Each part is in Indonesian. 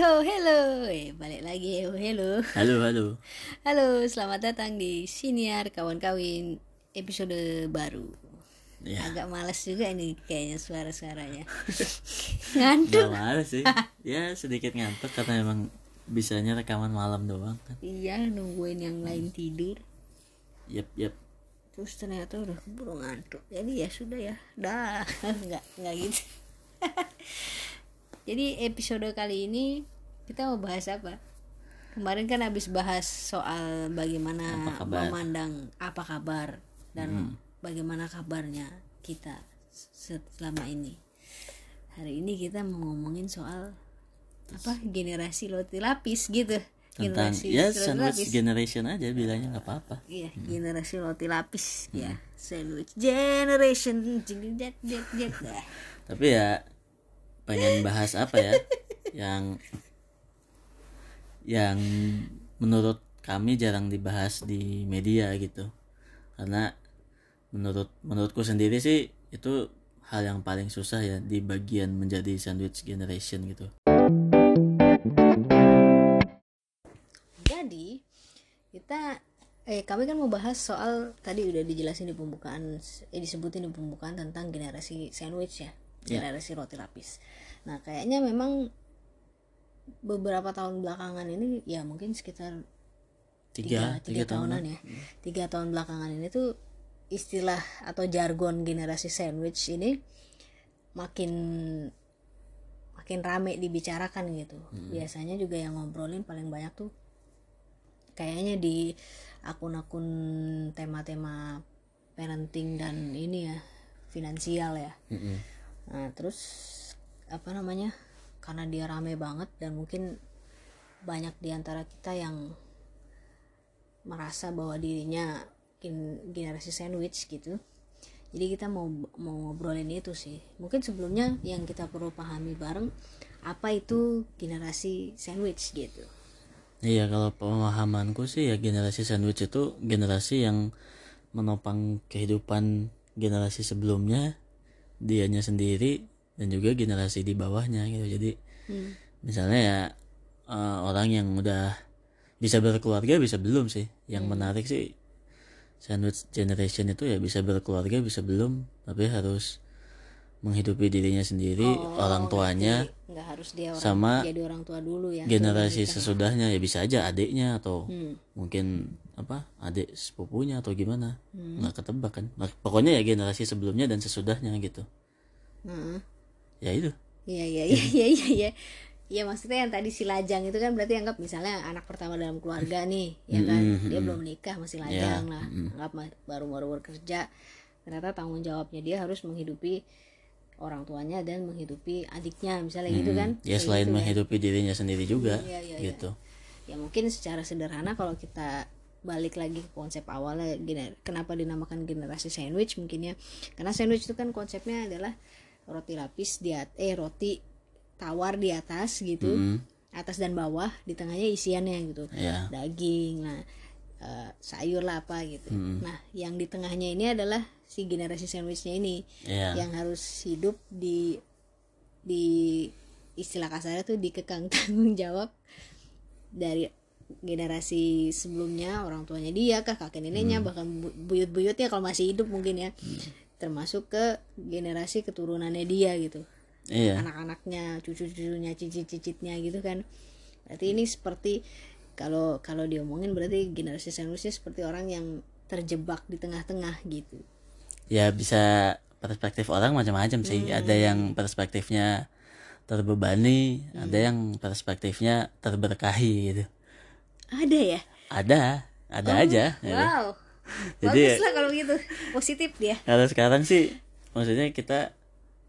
Heho, hello. Eh, balik lagi Heho, hello. Halo, halo. Halo, selamat datang di Siniar Kawan Kawin episode baru. Ya, Agak males juga ini kayaknya suara-suaranya. nggak Ngantuk. males sih. Ya sedikit ngantuk karena emang bisanya rekaman malam doang kan. Iya, nungguin yang lain tidur. Yep, yep. Terus ternyata udah keburu ngantuk. Jadi ya sudah ya. Dah, enggak enggak gitu. Jadi episode kali ini kita mau bahas apa? Kemarin kan habis bahas soal bagaimana Apa kabar? memandang apa kabar dan bagaimana kabarnya kita se- selama ini. Hari ini kita mau ngomongin soal apa generasi roti lapis gitu. Tentang Generasi ya sandwich lapis. generation aja bilangnya nggak apa-apa. Iya, generasi roti lapis ya. Sandwich generation jet jet jet. Tapi ya pengen bahas apa ya yang yang menurut kami jarang dibahas di media gitu. Karena menurut menurutku sendiri sih itu hal yang paling susah ya di bagian menjadi sandwich generation gitu. Jadi kita eh kami kan mau bahas soal tadi udah dijelasin di pembukaan eh disebutin di pembukaan tentang generasi sandwich ya, generasi roti lapis. Nah, kayaknya memang beberapa tahun belakangan ini ya mungkin sekitar Tiga, tiga, tiga tahunan. ya. Tiga tahun belakangan ini tuh istilah atau jargon generasi sandwich ini makin makin rame dibicarakan gitu. Biasanya juga yang ngobrolin paling banyak tuh kayaknya di akun-akun tema-tema parenting dan ini ya finansial ya. Mm-mm. Nah, terus apa namanya? Karena dia rame banget dan mungkin banyak di antara kita yang merasa bahwa dirinya gen- generasi sandwich gitu. Jadi kita mau mau ngobrolin itu sih. Mungkin sebelumnya yang kita perlu pahami bareng apa itu generasi sandwich gitu. Iya kalau pemahamanku sih ya generasi sandwich itu generasi yang menopang kehidupan generasi sebelumnya dianya sendiri dan juga generasi di bawahnya gitu jadi Hmm. misalnya ya eh, orang yang udah bisa berkeluarga bisa belum sih yang Hmm. menarik sih sandwich generation itu ya bisa berkeluarga bisa belum tapi harus menghidupi dirinya sendiri Oh, orang tuanya nggak harus dia orang sama jadi orang tua dulu ya. generasi sesudahnya ya bisa aja adiknya atau Hmm. mungkin apa adik sepupunya atau gimana Hmm. nggak ketebak kan Nah, pokoknya ya generasi sebelumnya dan sesudahnya gitu Heeh. ya itu Iya iya iya iya iya iya. Iya maksudnya yang tadi si lajang itu kan berarti anggap misalnya anak pertama dalam keluarga nih, ya kan? Mm-mm, Dia mm-mm. belum nikah masih lajang lah. Anggap ma- baru-baru bekerja. Ternyata tanggung jawabnya dia harus menghidupi orang tuanya dan menghidupi adiknya misalnya gitu kan. ya selain gitu ya. menghidupi dirinya sendiri juga Iya, iya, iya. gitu Ya mungkin secara sederhana kalau kita balik lagi ke konsep awalnya gener- kenapa dinamakan generasi sandwich mungkin ya. Karena sandwich itu kan konsepnya adalah roti lapis di at- eh roti tawar di atas gitu Mm, atas dan bawah di tengahnya isiannya gitu. Ya daging nah eh, sayur lah apa gitu. Nah yang di tengahnya ini adalah si generasi sandwichnya ini. Ya yang harus hidup di di istilah kasarnya tuh dikekang tanggung jawab dari generasi sebelumnya orang tuanya dia kah kakek neneknya bahkan bu- buyut-buyutnya kalau masih hidup mungkin ya. Termasuk ke generasi keturunannya dia gitu. Iya. Anak-anaknya cucu-cucunya cicit-cicitnya gitu kan. Berarti ini seperti kalau kalau diomongin berarti generasi sandwichnya seperti orang yang terjebak di tengah-tengah gitu. Ya bisa perspektif orang macam-macam sih. Hmm. ada yang perspektifnya terbebani ada Hmm. yang perspektifnya terberkahi gitu ada ya ada ada aja gitu. Wow. Jadi- Bagus lah kalau gitu. Positif dia. kalau sekarang sih maksudnya kita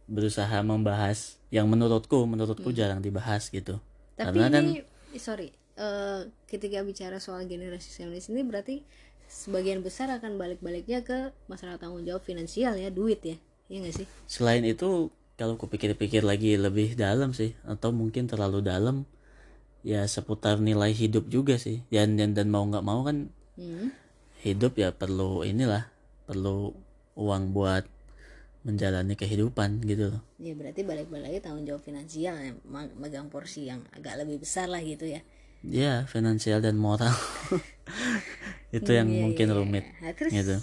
berusaha membahas yang menurutku menurutku jarang dibahas gitu Hmm. Tapi karena kan ini sorry, eh, ketika bicara soal generasi sandwich ini berarti sebagian besar akan balik-baliknya ke masalah tanggung jawab finansial ya, duit ya. Iya gak sih? selain itu kalau kupikir-pikir lagi lebih dalam sih atau mungkin terlalu dalam ya seputar nilai hidup juga sih. Dan dan, dan mau nggak mau kan Hmm. hidup ya perlu inilah perlu uang buat menjalani kehidupan gitu. Loh ya berarti balik-balik lagi tanggung jawab finansial ya, megang porsi yang agak lebih besar lah gitu ya. Ya finansial dan moral. Itu yang Iya, mungkin iya, rumit. Nah, terus gitu.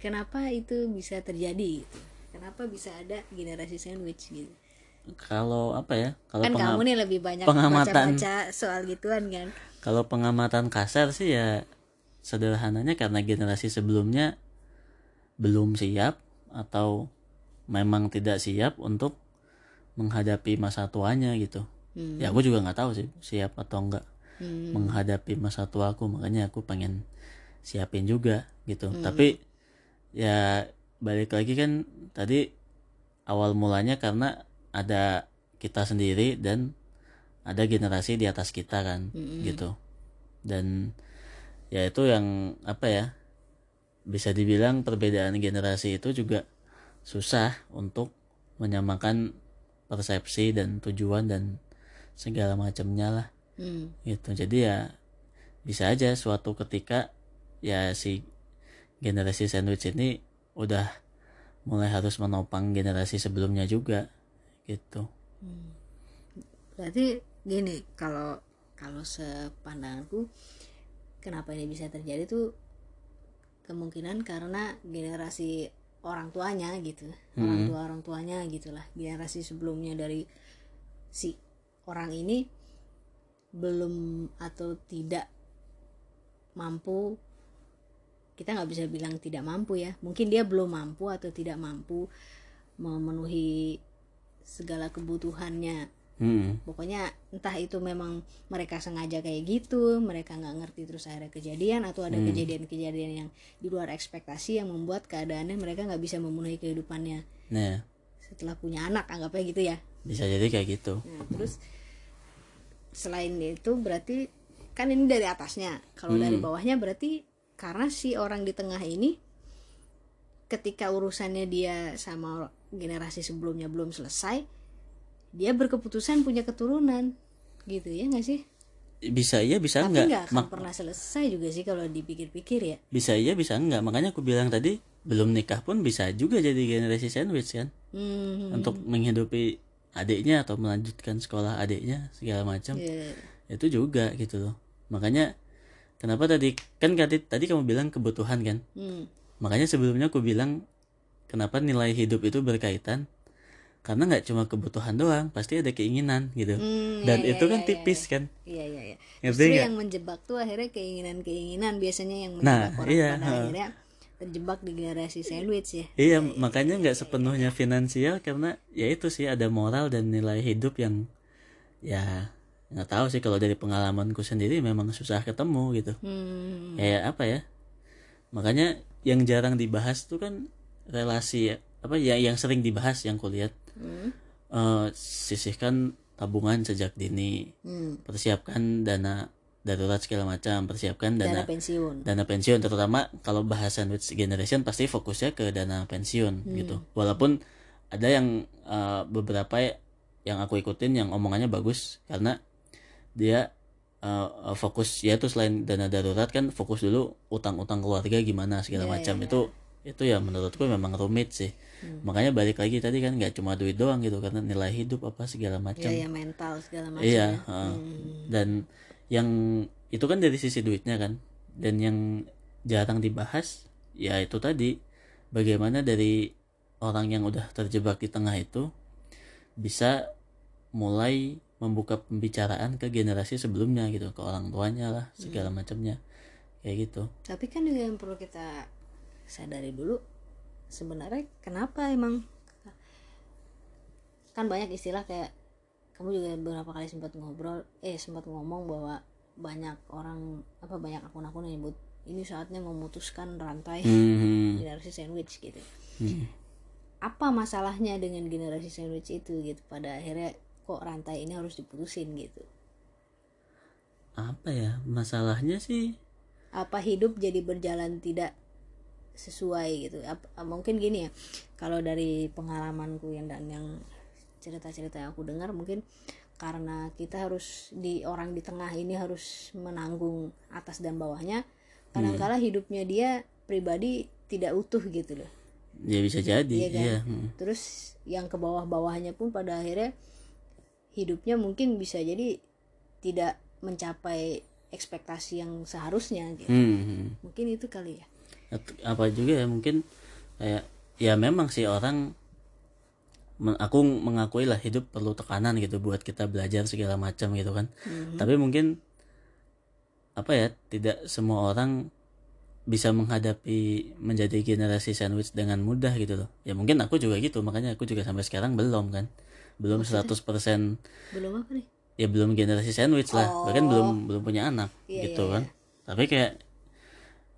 kenapa itu bisa terjadi gitu? Kenapa bisa ada generasi sandwich gitu kalau apa ya kalau kan kamu nih lebih banyak pengamatan- baca-baca soal gituan kan kalau pengamatan kasar sih ya sederhananya karena generasi sebelumnya belum siap atau memang tidak siap untuk menghadapi masa tuanya gitu Hmm. ya aku juga nggak tahu sih siap atau enggak Hmm. menghadapi masa tua aku makanya aku pengen siapin juga gitu Hmm. tapi ya balik lagi kan tadi awal mulanya karena ada kita sendiri dan ada generasi di atas kita kan Mm-mm. gitu dan ya itu yang apa ya bisa dibilang perbedaan generasi itu juga susah untuk menyamakan persepsi dan tujuan dan segala macamnya lah Hmm. gitu jadi ya bisa aja suatu ketika ya si generasi sandwich ini udah mulai harus menopang generasi sebelumnya juga gitu. Berarti gini kalau kalau sepandanganku kenapa ini bisa terjadi tuh kemungkinan karena generasi orang tuanya gitu. Orang tua orang tuanya gitulah. Generasi sebelumnya dari si orang ini belum atau tidak mampu. Kita nggak bisa bilang tidak mampu ya. Mungkin dia belum mampu atau tidak mampu memenuhi segala kebutuhannya. Hmm. pokoknya entah itu memang mereka sengaja kayak gitu mereka nggak ngerti terus akhirnya kejadian atau ada kejadian-kejadian yang di luar ekspektasi yang membuat keadaannya mereka nggak bisa memenuhi kehidupannya. Nah. Setelah punya anak anggapnya gitu ya. Bisa jadi kayak gitu. Nah terus selain itu berarti kan ini dari atasnya. Kalau dari bawahnya berarti karena si orang di tengah ini ketika urusannya dia sama generasi sebelumnya belum selesai dia berkeputusan punya keturunan gitu ya nggak sih? Bisa iya bisa tapi enggak nggak akan Mak- pernah selesai juga sih kalau dipikir-pikir ya. Bisa iya bisa enggak makanya aku bilang tadi belum nikah pun bisa juga jadi generasi sandwich kan? Hmm, untuk menghidupi adiknya atau melanjutkan sekolah adiknya segala macam. Ya, itu juga gitu loh. Makanya kenapa tadi kan tadi tadi kamu bilang kebutuhan kan? Hmm, makanya sebelumnya aku bilang kenapa nilai hidup itu berkaitan? Karena nggak cuma kebutuhan doang pasti ada keinginan gitu. Hmm, dan ya, itu ya, kan ya, tipis kan? Iya iya iya. Ngerti justru nggak? yang menjebak tuh akhirnya keinginan-keinginan biasanya yang Nah, menjebak orang. iya, pada ha. akhirnya terjebak di generasi sandwich ya. Iya makanya nggak sepenuhnya finansial karena ya itu sih ada moral dan nilai hidup yang ya nggak tahu sih. Kalau dari pengalamanku sendiri memang susah ketemu gitu. Hmm, kayak apa ya? Makanya yang jarang dibahas tuh kan relasi apa ya yang sering dibahas yang kulihat. Hmm, eh, sisihkan tabungan sejak dini hmm. persiapkan dana darurat segala macam persiapkan dana dana pensiun. dana pensiun terutama kalau bahasan with generation pasti fokusnya ke dana pensiun gitu. Walaupun ada yang eh, beberapa yang aku ikutin yang omongannya bagus karena dia eh, fokus ya itu selain dana darurat kan fokus dulu utang-utang keluarga gimana segala Iya, macam. iya, itu itu ya menurutku memang rumit sih. Makanya balik lagi tadi kan nggak cuma duit doang gitu karena nilai hidup apa segala macam. Ya ya mental segala macam Iya, ya. heeh. dan yang itu kan dari sisi duitnya kan, dan yang jarang dibahas ya itu tadi. Bagaimana dari orang yang udah terjebak di tengah itu bisa mulai membuka pembicaraan ke generasi sebelumnya gitu, ke orang tuanya lah segala macamnya. Kayak gitu. tapi kan juga yang perlu kita sadari dulu sebenarnya kenapa emang? Kan banyak istilah kayak kamu juga beberapa kali sempat ngobrol eh sempat ngomong bahwa banyak orang apa banyak akun-akun yang nyebut ini saatnya memutuskan rantai Hmm, generasi sandwich gitu. Hmm. apa masalahnya dengan generasi sandwich itu gitu? Pada akhirnya kok rantai ini harus diputusin gitu? Apa ya masalahnya sih? apa hidup jadi berjalan tidak sesuai gitu Ap- mungkin gini ya kalau dari pengalamanku yang dan yang cerita-cerita yang aku dengar mungkin karena kita harus di orang di tengah ini harus menanggung atas dan bawahnya kadangkala hidupnya dia pribadi tidak utuh gitu loh ya bisa jadi Iya kan? iya hmm. terus yang ke bawah-bawahnya pun pada akhirnya hidupnya mungkin bisa jadi tidak mencapai ekspektasi yang seharusnya gitu Hmm, hmm. mungkin itu kali ya apa juga ya mungkin kayak ya memang sih orang aku mengakui lah hidup perlu tekanan gitu buat kita belajar segala macam gitu kan. Tapi mungkin apa ya tidak semua orang bisa menghadapi menjadi generasi sandwich dengan mudah gitu loh. Ya mungkin aku juga gitu makanya aku juga sampai sekarang belum kan. Belum 100% belum apa nih? ya belum generasi sandwich lah. Bahkan belum belum punya anak Iya, gitu iya, kan. tapi kayak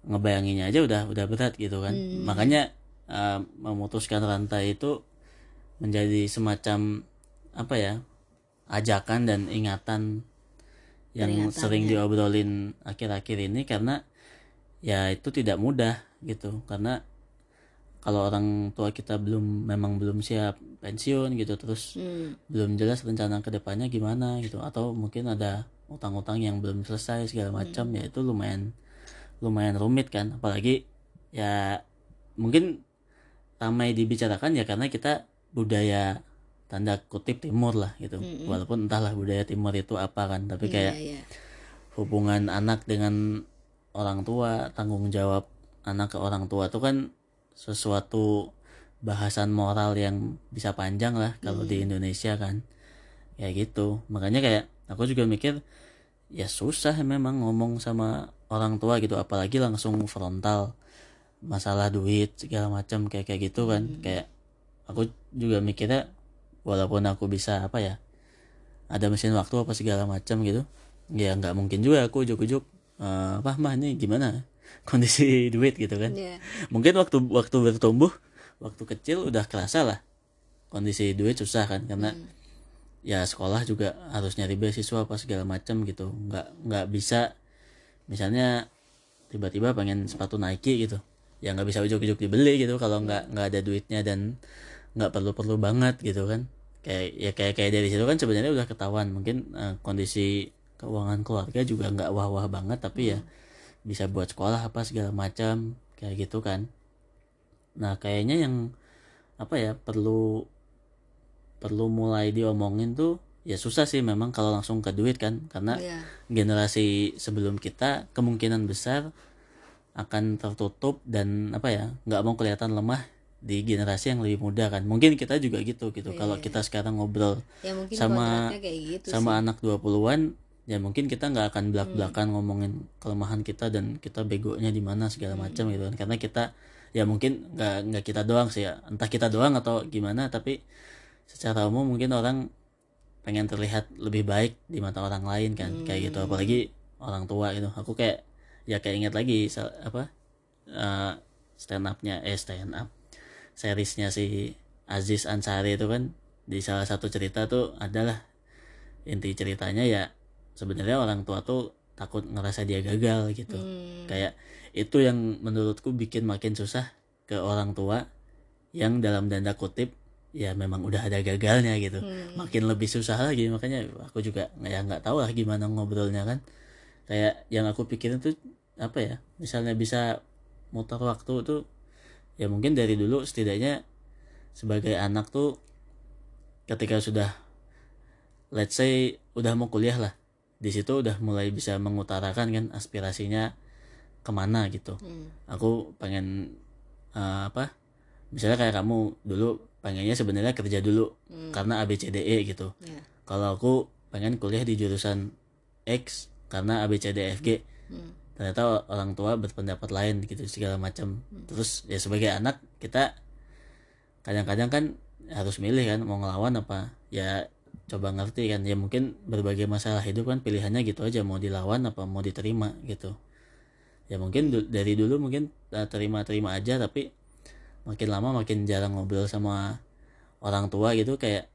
ngebayanginnya aja udah udah berat gitu kan Hmm. makanya eh, memutuskan rantai itu menjadi semacam apa ya ajakan dan ingatan yang Peringatan, sering ya. diobrolin akhir-akhir ini karena ya itu tidak mudah gitu karena kalau orang tua kita belum memang belum siap pensiun gitu terus Hmm. belum jelas rencana ke depannya gimana gitu atau mungkin ada utang-utang yang belum selesai segala macam ya itu lumayan lumayan rumit kan. Apalagi ya mungkin ramai dibicarakan ya karena kita budaya tanda kutip timur lah gitu. Walaupun entahlah budaya timur itu apa kan tapi kayak Iya, iya. hubungan anak dengan orang tua tanggung jawab anak ke orang tua itu kan sesuatu bahasan moral yang bisa panjang lah kalau di Indonesia kan. Kayak gitu. Makanya kayak aku juga mikir ya susah memang ngomong sama orang tua gitu apalagi langsung frontal masalah duit segala macam kayak kayak gitu kan. Kayak aku juga mikirnya walaupun aku bisa apa ya ada mesin waktu apa segala macam gitu ya nggak mungkin juga aku ujuk-ujuk eh, apa mah ini gimana kondisi duit gitu kan. Iya. mungkin waktu waktu bertumbuh waktu kecil udah kerasa lah kondisi duit susah kan karena ya sekolah juga harus nyari beasiswa apa segala macam gitu. Nggak nggak bisa misalnya tiba-tiba pengen sepatu Nike gitu ya nggak bisa ujuk-ujuk dibeli gitu kalau nggak nggak ada duitnya dan nggak perlu-perlu banget gitu kan. Kayak ya kayak kayak dari situ kan sebenarnya udah ketahuan. Mungkin eh, kondisi keuangan keluarga juga nggak wah-wah banget tapi ya bisa buat sekolah apa segala macam kayak gitu kan. Nah kayaknya yang apa ya perlu perlu mulai diomongin tuh ya susah sih memang kalau langsung ke duit kan karena Iya. generasi sebelum kita kemungkinan besar akan tertutup dan apa ya nggak mau kelihatan lemah di generasi yang lebih muda kan. Mungkin kita juga gitu gitu. Kalau kita sekarang ngobrol ya sama- gitu sama sih. anak 20-an ya mungkin kita nggak akan belak-belakan ngomongin kelemahan kita dan kita begonya di mana segala macam gitu kan. Karena kita ya mungkin nggak nggak kita doang sih ya. Entah kita doang atau gimana tapi secara umum mungkin orang pengen terlihat lebih baik di mata orang lain kan kayak gitu. Apalagi orang tua gitu. Aku kayak ya kayak ingat lagi apa eh, stand upnya eh stand up seriesnya si Aziz Ansari itu kan di salah satu cerita tuh adalah inti ceritanya ya sebenarnya orang tua tuh takut ngerasa dia gagal gitu. Hmm. kayak itu yang menurutku bikin makin susah ke orang tua yang dalam tanda kutip ya memang udah ada gagalnya gitu Hmm. makin lebih susah lagi makanya aku juga ya nggak tahu lah gimana ngobrolnya kan kayak yang aku pikirin tuh apa ya misalnya bisa muter waktu tuh ya mungkin dari dulu setidaknya sebagai anak tuh ketika sudah let's say udah mau kuliah lah di situ udah mulai bisa mengutarakan kan aspirasinya ke mana gitu Hmm. aku pengen eh, apa misalnya kayak kamu dulu pengennya sebenarnya kerja dulu karena ABCDE gitu. Ya. kalau aku pengen kuliah di jurusan X karena ABCDFG Hmm. ternyata orang tua berpendapat lain gitu segala macam. Terus ya sebagai anak kita kadang-kadang kan harus milih kan mau ngelawan apa. Ya coba ngerti kan ya mungkin berbagai masalah hidup kan pilihannya gitu aja mau dilawan apa mau diterima gitu. Ya mungkin du- dari dulu mungkin eh, terima-terima aja tapi makin lama makin jarang ngobrol sama orang tua gitu kayak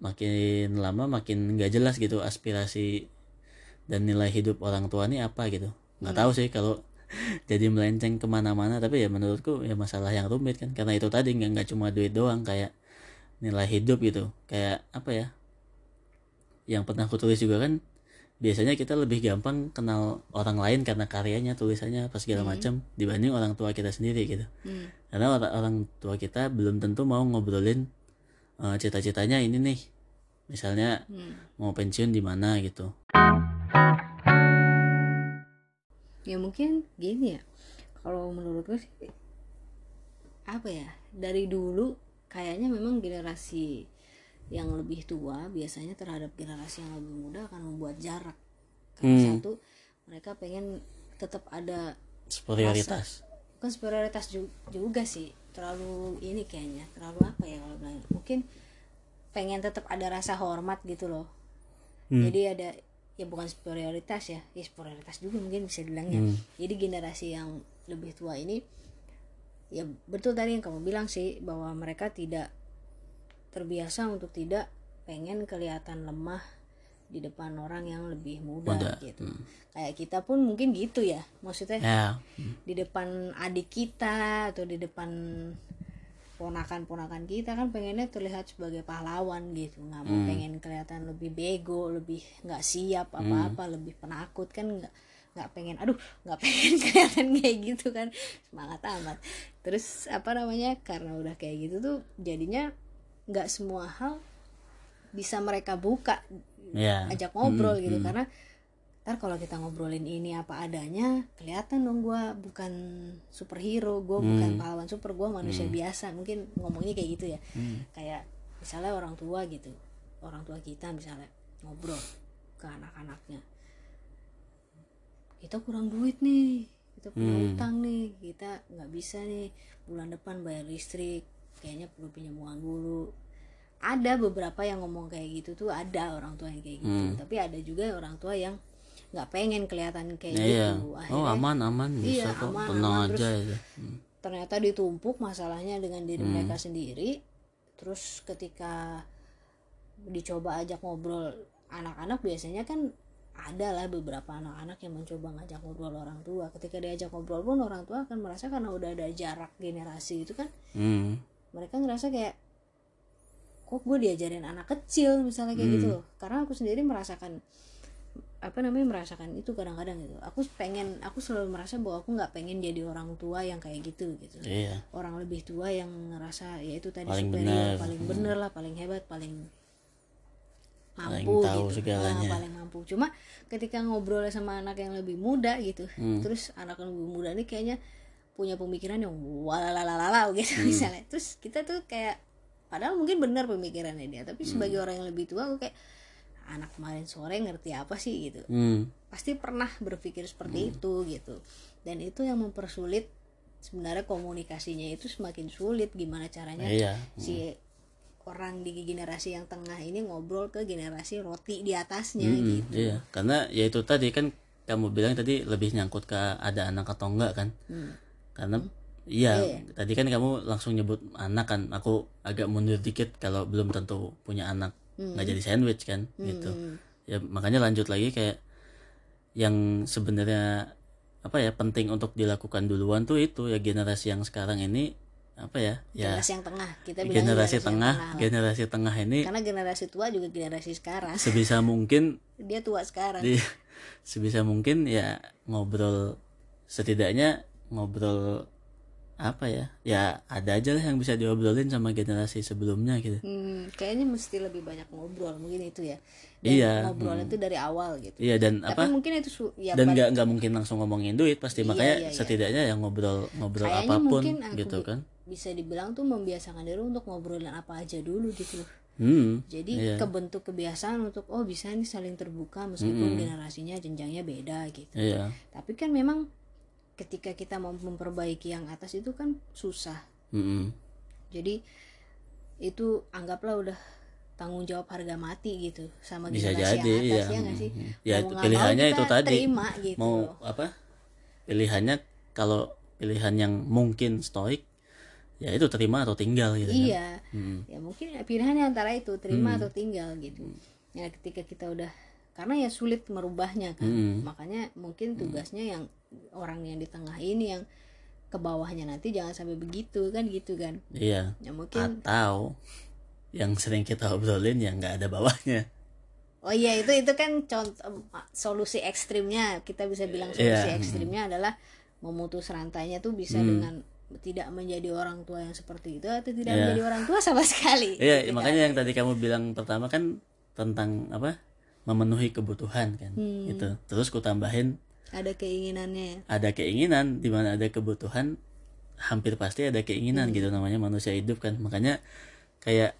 makin lama makin nggak jelas gitu aspirasi dan nilai hidup orang tua ini apa gitu. Nggak tahu sih kalau jadi melenceng ke mana-mana tapi ya menurutku ya masalah yang rumit kan. Karena itu tadi nggak nggak cuma duit doang kayak nilai hidup gitu. Kayak apa ya? Yang pernah aku tulis juga kan biasanya kita lebih gampang kenal orang lain karena karyanya tulisannya apa segala macam dibanding orang tua kita sendiri gitu. Hmm. karena orang, orang tua kita belum tentu mau ngobrolin eh, cita-citanya ini nih. Misalnya Hmm. mau pensiun di mana gitu. Ya mungkin gini ya. Kalau menurut gue sih apa ya dari dulu kayaknya memang generasi yang lebih tua biasanya terhadap generasi yang lebih muda akan membuat jarak karena Hmm. satu mereka pengen tetap ada superioritas bukan superioritas ju- juga sih terlalu ini kayaknya terlalu apa ya kalau bilang mungkin pengen tetap ada rasa hormat gitu loh Hmm. jadi ada ya bukan superioritas ya ya superioritas juga mungkin bisa dibilangnya Hmm. jadi generasi yang lebih tua ini ya betul tadi yang kamu bilang sih bahwa mereka tidak terbiasa untuk tidak pengen kelihatan lemah di depan orang yang lebih muda, Muda, gitu. Kayak kita pun mungkin gitu ya maksudnya ya di depan adik kita atau di depan ponakan-ponakan kita kan pengennya terlihat sebagai pahlawan gitu. Nggak mau pengen kelihatan lebih bego lebih nggak siap apa-apa lebih penakut kan nggak nggak pengen aduh nggak pengen kelihatan kayak gitu kan. Semangat amat. Terus apa namanya karena udah kayak gitu tuh jadinya nggak semua hal bisa mereka buka ya. ajak ngobrol gitu. karena ntar kalau kita ngobrolin ini apa adanya kelihatan dong gue bukan superhero gue bukan pahlawan super gue manusia biasa. Mungkin ngomongnya kayak gitu ya. Kayak misalnya orang tua gitu orang tua kita misalnya ngobrol ke anak-anaknya. Kita kurang duit nih kita punya utang nih kita nggak bisa nih bulan depan bayar listrik kayaknya perlu pinjam uang dulu ada beberapa yang ngomong kayak gitu tuh ada orang tua yang kayak gitu. Tapi ada juga orang tua yang nggak pengen kelihatan kayak iya. gitu. Oh akhirnya aman aman bisa Iya, kok. aman, tenang aman, aja itu Hmm. ternyata ditumpuk masalahnya dengan diri mereka sendiri. Terus ketika dicoba ajak ngobrol anak-anak biasanya kan ada lah beberapa anak-anak yang mencoba ngajak ngobrol orang tua. Ketika diajak ngobrol pun orang tua akan merasa karena udah ada jarak generasi itu kan. Hmm. mereka ngerasa kayak kok gue diajarin anak kecil misalnya kayak gitu loh. Karena aku sendiri merasakan apa namanya merasakan itu kadang-kadang gitu. Aku pengen aku selalu merasa bahwa aku nggak pengen jadi orang tua yang kayak gitu gitu. Iya. Orang lebih tua yang ngerasa ya itu tadi Paling superior benar. paling bener lah paling hebat paling Paling mampu tahu gitu. segalanya. Ah, paling mampu. Cuma ketika ngobrol sama anak yang lebih muda gitu Hmm. terus anak yang lebih muda ini kayaknya punya pemikiran yang walalalala gitu Hmm. misalnya. Terus kita tuh kayak padahal mungkin benar pemikirannya dia tapi Hmm. sebagai orang yang lebih tua aku kayak anak kemarin sore ngerti apa sih? gitu. Hmm. pasti pernah berpikir seperti itu gitu. Dan itu yang mempersulit sebenarnya komunikasinya itu semakin sulit gimana caranya iya. si orang di generasi yang tengah ini ngobrol ke generasi roti di atasnya Mm-mm, gitu. iya. Karena ya itu tadi kan kamu bilang tadi lebih nyangkut ke ada anak atau enggak kan? Hmm. karena iya Iya. tadi kan kamu langsung nyebut anak kan. Aku agak mundur dikit kalau belum tentu punya anak. Nggak jadi sandwich kan gitu. Hmm. ya makanya lanjut lagi kayak yang sebenarnya apa ya penting untuk dilakukan duluan tuh itu. Ya generasi yang sekarang ini apa ya ya generasi yang tengah. Kita bilang generasi yang tengah lah. generasi tengah ini karena generasi tua juga generasi sekarang. sebisa mungkin dia tua sekarang. Di sebisa mungkin ya ngobrol setidaknya ngobrol apa ya ya ada aja lah yang bisa diobrolin sama generasi sebelumnya gitu. Hmm, kayaknya mesti lebih banyak ngobrol mungkin itu ya. Dan Iya, ngobrol itu dari awal gitu. Iya dan tapi apa? mungkin itu ya dan nggak nggak mungkin langsung ngomongin duit pasti makanya iya, iya. setidaknya yang ngobrol ngobrol kayaknya apa pun mungkin aku gitu bi- kan. bisa dibilang tuh membiasakan diri untuk ngobrolin apa aja dulu gitu hmm jadi Iya. kebentuk kebiasaan untuk oh bisa nih saling terbuka meskipun generasinya jenjangnya beda gitu. Iya. Tapi kan memang ketika kita mau memperbaiki yang atas itu kan susah. Mm-mm. jadi itu anggaplah udah tanggung jawab harga mati gitu sama bisa jadi yang atas ya ya nggak sih? Ya Mau itu mau pilihannya kita itu tadi. terima gitu. mau apa? Pilihannya kalau pilihan yang mungkin stoik ya itu terima atau tinggal gitu kan. iya. Mm. ya mungkin pilihannya antara itu terima Hmm. atau tinggal gitu. Ya ketika kita udah karena ya sulit merubahnya kan. Hmm. makanya mungkin tugasnya yang orang yang di tengah ini yang ke bawahnya nanti jangan sampai begitu kan gitu kan iya ya mungkin atau yang sering kita obrolin yang nggak ada bawahnya oh iya itu itu kan contoh solusi ekstrimnya kita bisa bilang solusi Iya. ekstrimnya adalah memutus rantainya tuh bisa Hmm. dengan tidak menjadi orang tua yang seperti itu atau tidak Iya. menjadi orang tua sama sekali Iya, Gitu makanya kan. yang tadi kamu bilang pertama kan tentang apa? memenuhi kebutuhan kan. Hmm. Gitu. Terus ku tambahin ada keinginannya ada keinginan di mana ada kebutuhan hampir pasti ada keinginan Hmm. gitu namanya manusia hidup kan. Makanya kayak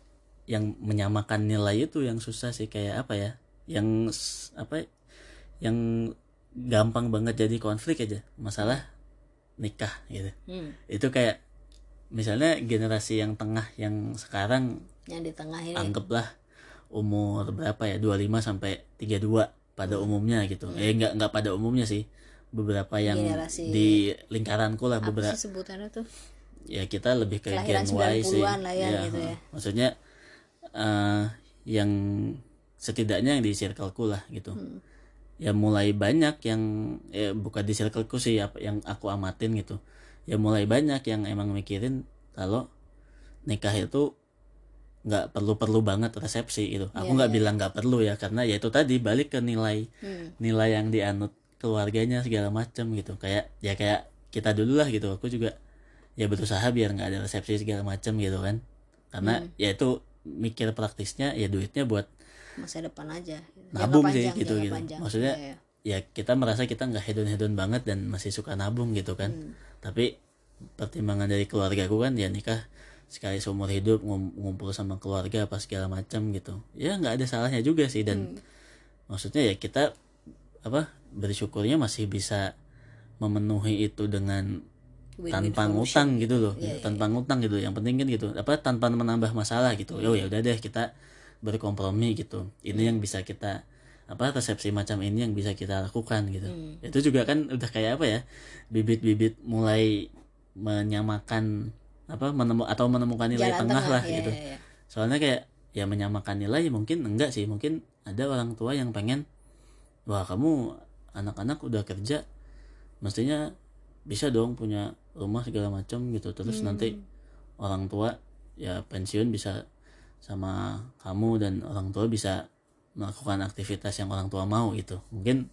yang menyamakan nilai itu yang susah sih kayak apa ya? Yang apa yang gampang banget jadi konflik aja. Masalah nikah gitu. Hmm. Itu kayak misalnya generasi yang tengah yang sekarang yang di tengah ini anggaplah umur berapa ya 25 sampai 32 pada umumnya gitu. Eh nggak nggak pada umumnya sih. Beberapa yang Generasi- di lingkaranku lah apa beberapa sih sebutannya tuh? Ya kita lebih ke Kelahiran Gen Y sih. 90-an lah ya, gitu ya. maksudnya eh, yang setidaknya yang di circleku lah gitu. Hmm. ya mulai banyak yang ya bukan di circleku sih apa yang aku amatin gitu. Ya mulai banyak yang emang mikirin kalau nikah itu nggak perlu-perlu banget resepsi gitu aku Iya, nggak iya. bilang nggak perlu ya karena ya itu tadi balik ke nilai Hmm. nilai yang dianut keluarganya segala macam gitu kayak ya kayak kita dulu lah gitu aku juga ya berusaha biar nggak ada resepsi segala macam gitu kan karena Hmm. ya itu mikir praktisnya ya duitnya buat masa depan aja Nabung sih, panjang, gitu, gitu. panjang. Maksudnya, Iya, iya. ya kita merasa kita nggak hedon hedon banget dan masih suka nabung gitu kan Hmm. tapi pertimbangan dari keluarga aku kan ya nikah sekali seumur hidup ngum- ngumpul sama keluarga apa segala macam gitu. Ya nggak ada salahnya juga sih dan Hmm. maksudnya ya kita apa bersyukurnya masih bisa memenuhi itu dengan Win-win tanpa ngutang gitu loh. Iya, iya. tanpa ngutang gitu. Yang penting kan gitu apa tanpa menambah masalah gitu. Yo ya udah deh kita berkompromi gitu. Ini yang bisa kita apa resepsi macam ini yang bisa kita lakukan gitu. Hmm. itu juga kan udah kayak apa ya bibit-bibit mulai menyamakan apa menemu atau menemukan nilai Jalan tengah, lah iya, gitu iya, iya. soalnya kayak ya menyamakan nilai mungkin enggak sih mungkin ada orang tua yang pengen wah kamu anak-anak udah kerja mestinya bisa dong punya rumah segala macam gitu terus Hmm. nanti orang tua ya pensiun bisa sama kamu dan orang tua bisa melakukan aktivitas yang orang tua mau gitu mungkin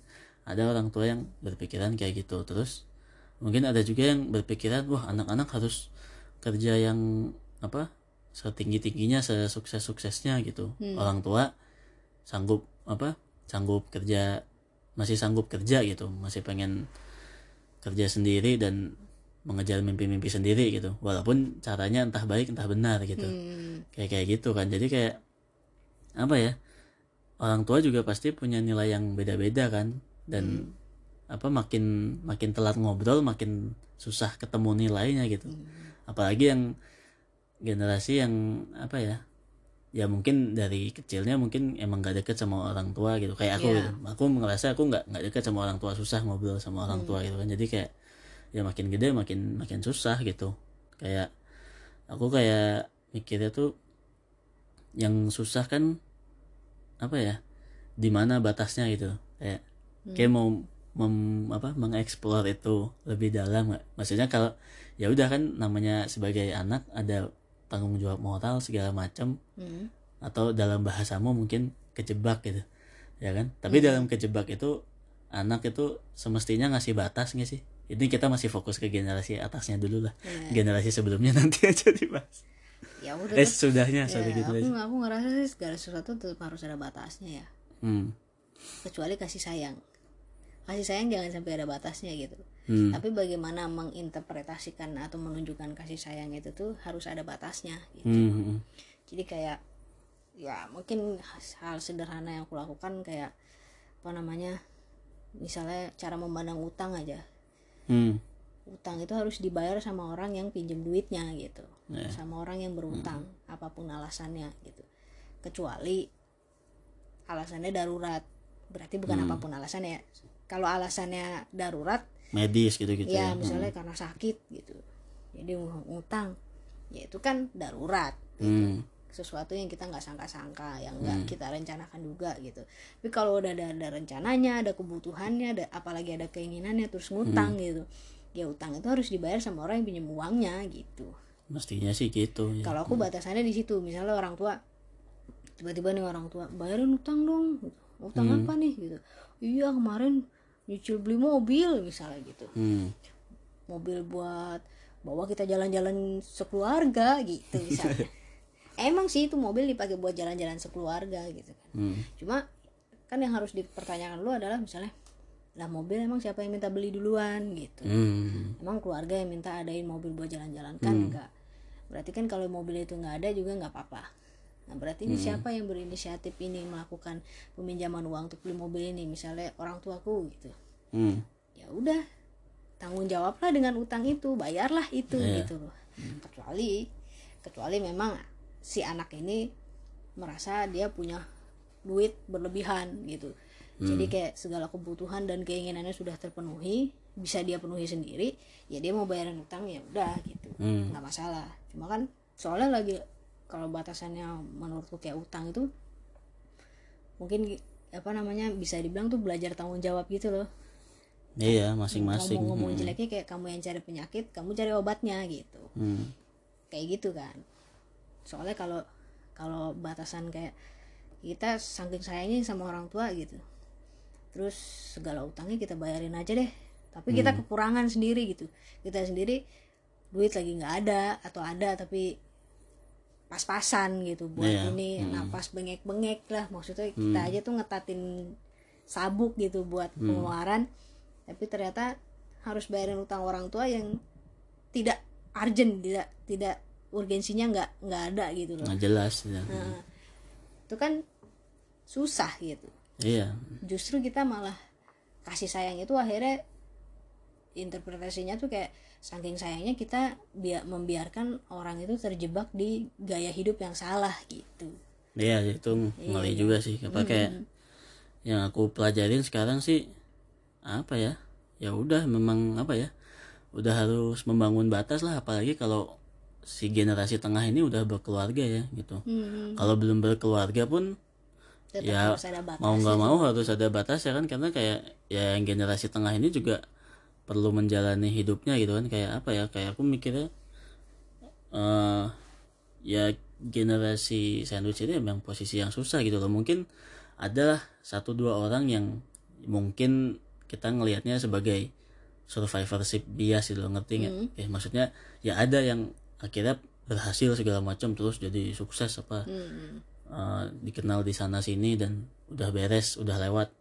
ada orang tua yang berpikiran kayak gitu terus mungkin ada juga yang berpikiran wah anak-anak harus kerja yang apa setinggi tingginya sesukses suksesnya gitu. Hmm. orang tua sanggup apa sanggup kerja masih sanggup kerja gitu. Masih pengen kerja sendiri dan mengejar mimpi-mimpi sendiri gitu. Walaupun caranya entah baik entah benar gitu. Hmm. kayak kayak gitu kan. Jadi kayak apa ya orang tua juga pasti punya nilai yang beda-beda kan. Dan apa makin makin telat ngobrol makin susah ketemu nilainya gitu apalagi yang generasi yang apa ya ya mungkin dari kecilnya mungkin emang gak deket sama orang tua gitu. Kayak aku Iya. gitu. Aku ngerasa aku nggak nggak deket sama orang tua susah ngobrol sama orang tua gitu kan. Jadi kayak ya makin gede makin makin susah gitu. Kayak aku kayak mikirnya tuh yang susah kan apa ya di mana batasnya gitu. Kayak kayak mau mem, apa mengeksplor itu lebih dalam nggak? Maksudnya kalau ya udah kan namanya sebagai anak ada tanggung jawab moral segala macam. Hmm. atau dalam bahasamu mungkin kejebak gitu ya kan? Tapi dalam kejebak itu anak itu semestinya ngasih batas nggak sih? Ini kita masih fokus ke generasi atasnya dulu lah. Iya. generasi sebelumnya nanti aja dibahas. Ya udah eh sudahnya Ya, gitu aku aja. aku ngerasa sih segala sesuatu tetap harus ada batasnya ya. Hmm. kecuali kasih sayang. Kasih sayang jangan sampai ada batasnya gitu Hmm. tapi bagaimana menginterpretasikan atau menunjukkan kasih sayang itu tuh harus ada batasnya gitu Hmm, hmm, jadi kayak ya mungkin hal sederhana yang aku lakukan kayak apa namanya misalnya cara memandang utang aja hmm. utang itu harus dibayar sama orang yang pinjem duitnya gitu Ya. sama orang yang berutang apa pun alasannya gitu kecuali alasannya darurat berarti bukan Hmm. apa pun alasannya kalau alasannya darurat medis gitu gitu ya. misalnya karena sakit gitu. Jadi ngutang ya itu kan darurat Hmm. sesuatu yang kita nggak sangka-sangka yang nggak kita rencanakan juga gitu. Tapi kalau udah ada, ada rencananya ada kebutuhannya ada apalagi ada keinginannya terus ngutang gitu. Ya utang itu harus dibayar sama orang yang pinjam uangnya gitu. Mestinya sih gitu ya. kalau aku batasannya di situ misalnya orang tua tiba-tiba nih orang tua bayarin utang dong. Gitu. utang apa nih? Gitu. Iya kemarin nyicil beli mobil misalnya gitu. Hmm. mobil buat bawa kita jalan-jalan sekeluarga gitu misalnya. Emang sih itu mobil dipakai buat jalan-jalan sekeluarga gitu kan. Hmm. cuma kan yang harus dipertanyakan lu adalah misalnya lah mobil emang siapa yang minta beli duluan gitu. Hmm. emang keluarga yang minta adain mobil buat jalan-jalan kan enggak. Berarti kan kalau mobil itu nggak ada juga nggak apa-apa nah berarti ini siapa yang berinisiatif ini melakukan peminjaman uang untuk beli mobil ini? Misalnya orang tuaku gitu. Hmm. ya udah tanggung jawablah dengan utang itu bayarlah itu gitu loh. Kecuali kecuali memang si anak ini merasa dia punya duit berlebihan gitu. Jadi kayak segala kebutuhan dan keinginannya sudah terpenuhi bisa dia penuhi sendiri ya dia mau bayarin utang ya udah gitu. Hmm. nggak masalah. Cuma kan soalnya lagi kalau batasannya menurutku kayak utang itu mungkin apa namanya bisa dibilang tuh belajar tanggung jawab gitu loh. Iya masing-masing. Ngomong-ngomong jeleknya kayak kamu yang cari penyakit kamu cari obatnya gitu. Hmm. kayak gitu kan. Soalnya kalau kalau batasan kayak kita saking sayangnya sama orang tua gitu terus segala utangnya kita bayarin aja deh. Tapi kita Hmm. kekurangan sendiri gitu. Kita sendiri duit lagi nggak ada atau ada tapi pas-pasan gitu buat Iya, ini napas bengek-bengek lah. Maksudnya kita aja tuh ngetatin sabuk gitu buat pengeluaran. Tapi ternyata harus bayarin utang orang tua yang tidak urgent tidak tidak urgensinya nggak nggak ada gitu loh. Nggak jelas ya. Nah, itu kan susah gitu. Iya. Justru kita malah kasih sayang itu akhirnya interpretasinya tuh kayak saking sayangnya kita biar membiarkan orang itu terjebak di gaya hidup yang salah gitu. Iya itu ngeri juga sih. Apa kayak yang aku pelajarin sekarang sih apa ya ya udah memang apa ya udah harus membangun batas lah. Apalagi kalau si generasi tengah ini udah berkeluarga ya gitu. Hmm, kalau belum berkeluarga pun tetap Ya, mau nggak mau harus ada batas ya kan. Karena kayak ya yang generasi tengah ini juga perlu menjalani hidupnya gitu kan. Kayak apa ya kayak aku mikirnya eh ya generasi sandwich ini emang posisi yang susah gitu loh. Mungkin adalah satu dua orang yang mungkin kita ngelihatnya sebagai survivorship bias gitu loh ngerti nggak? Ya, maksudnya ya ada yang akhirnya berhasil segala macam terus jadi sukses apa Hmm, eh, dikenal di sana sini dan udah beres udah lewat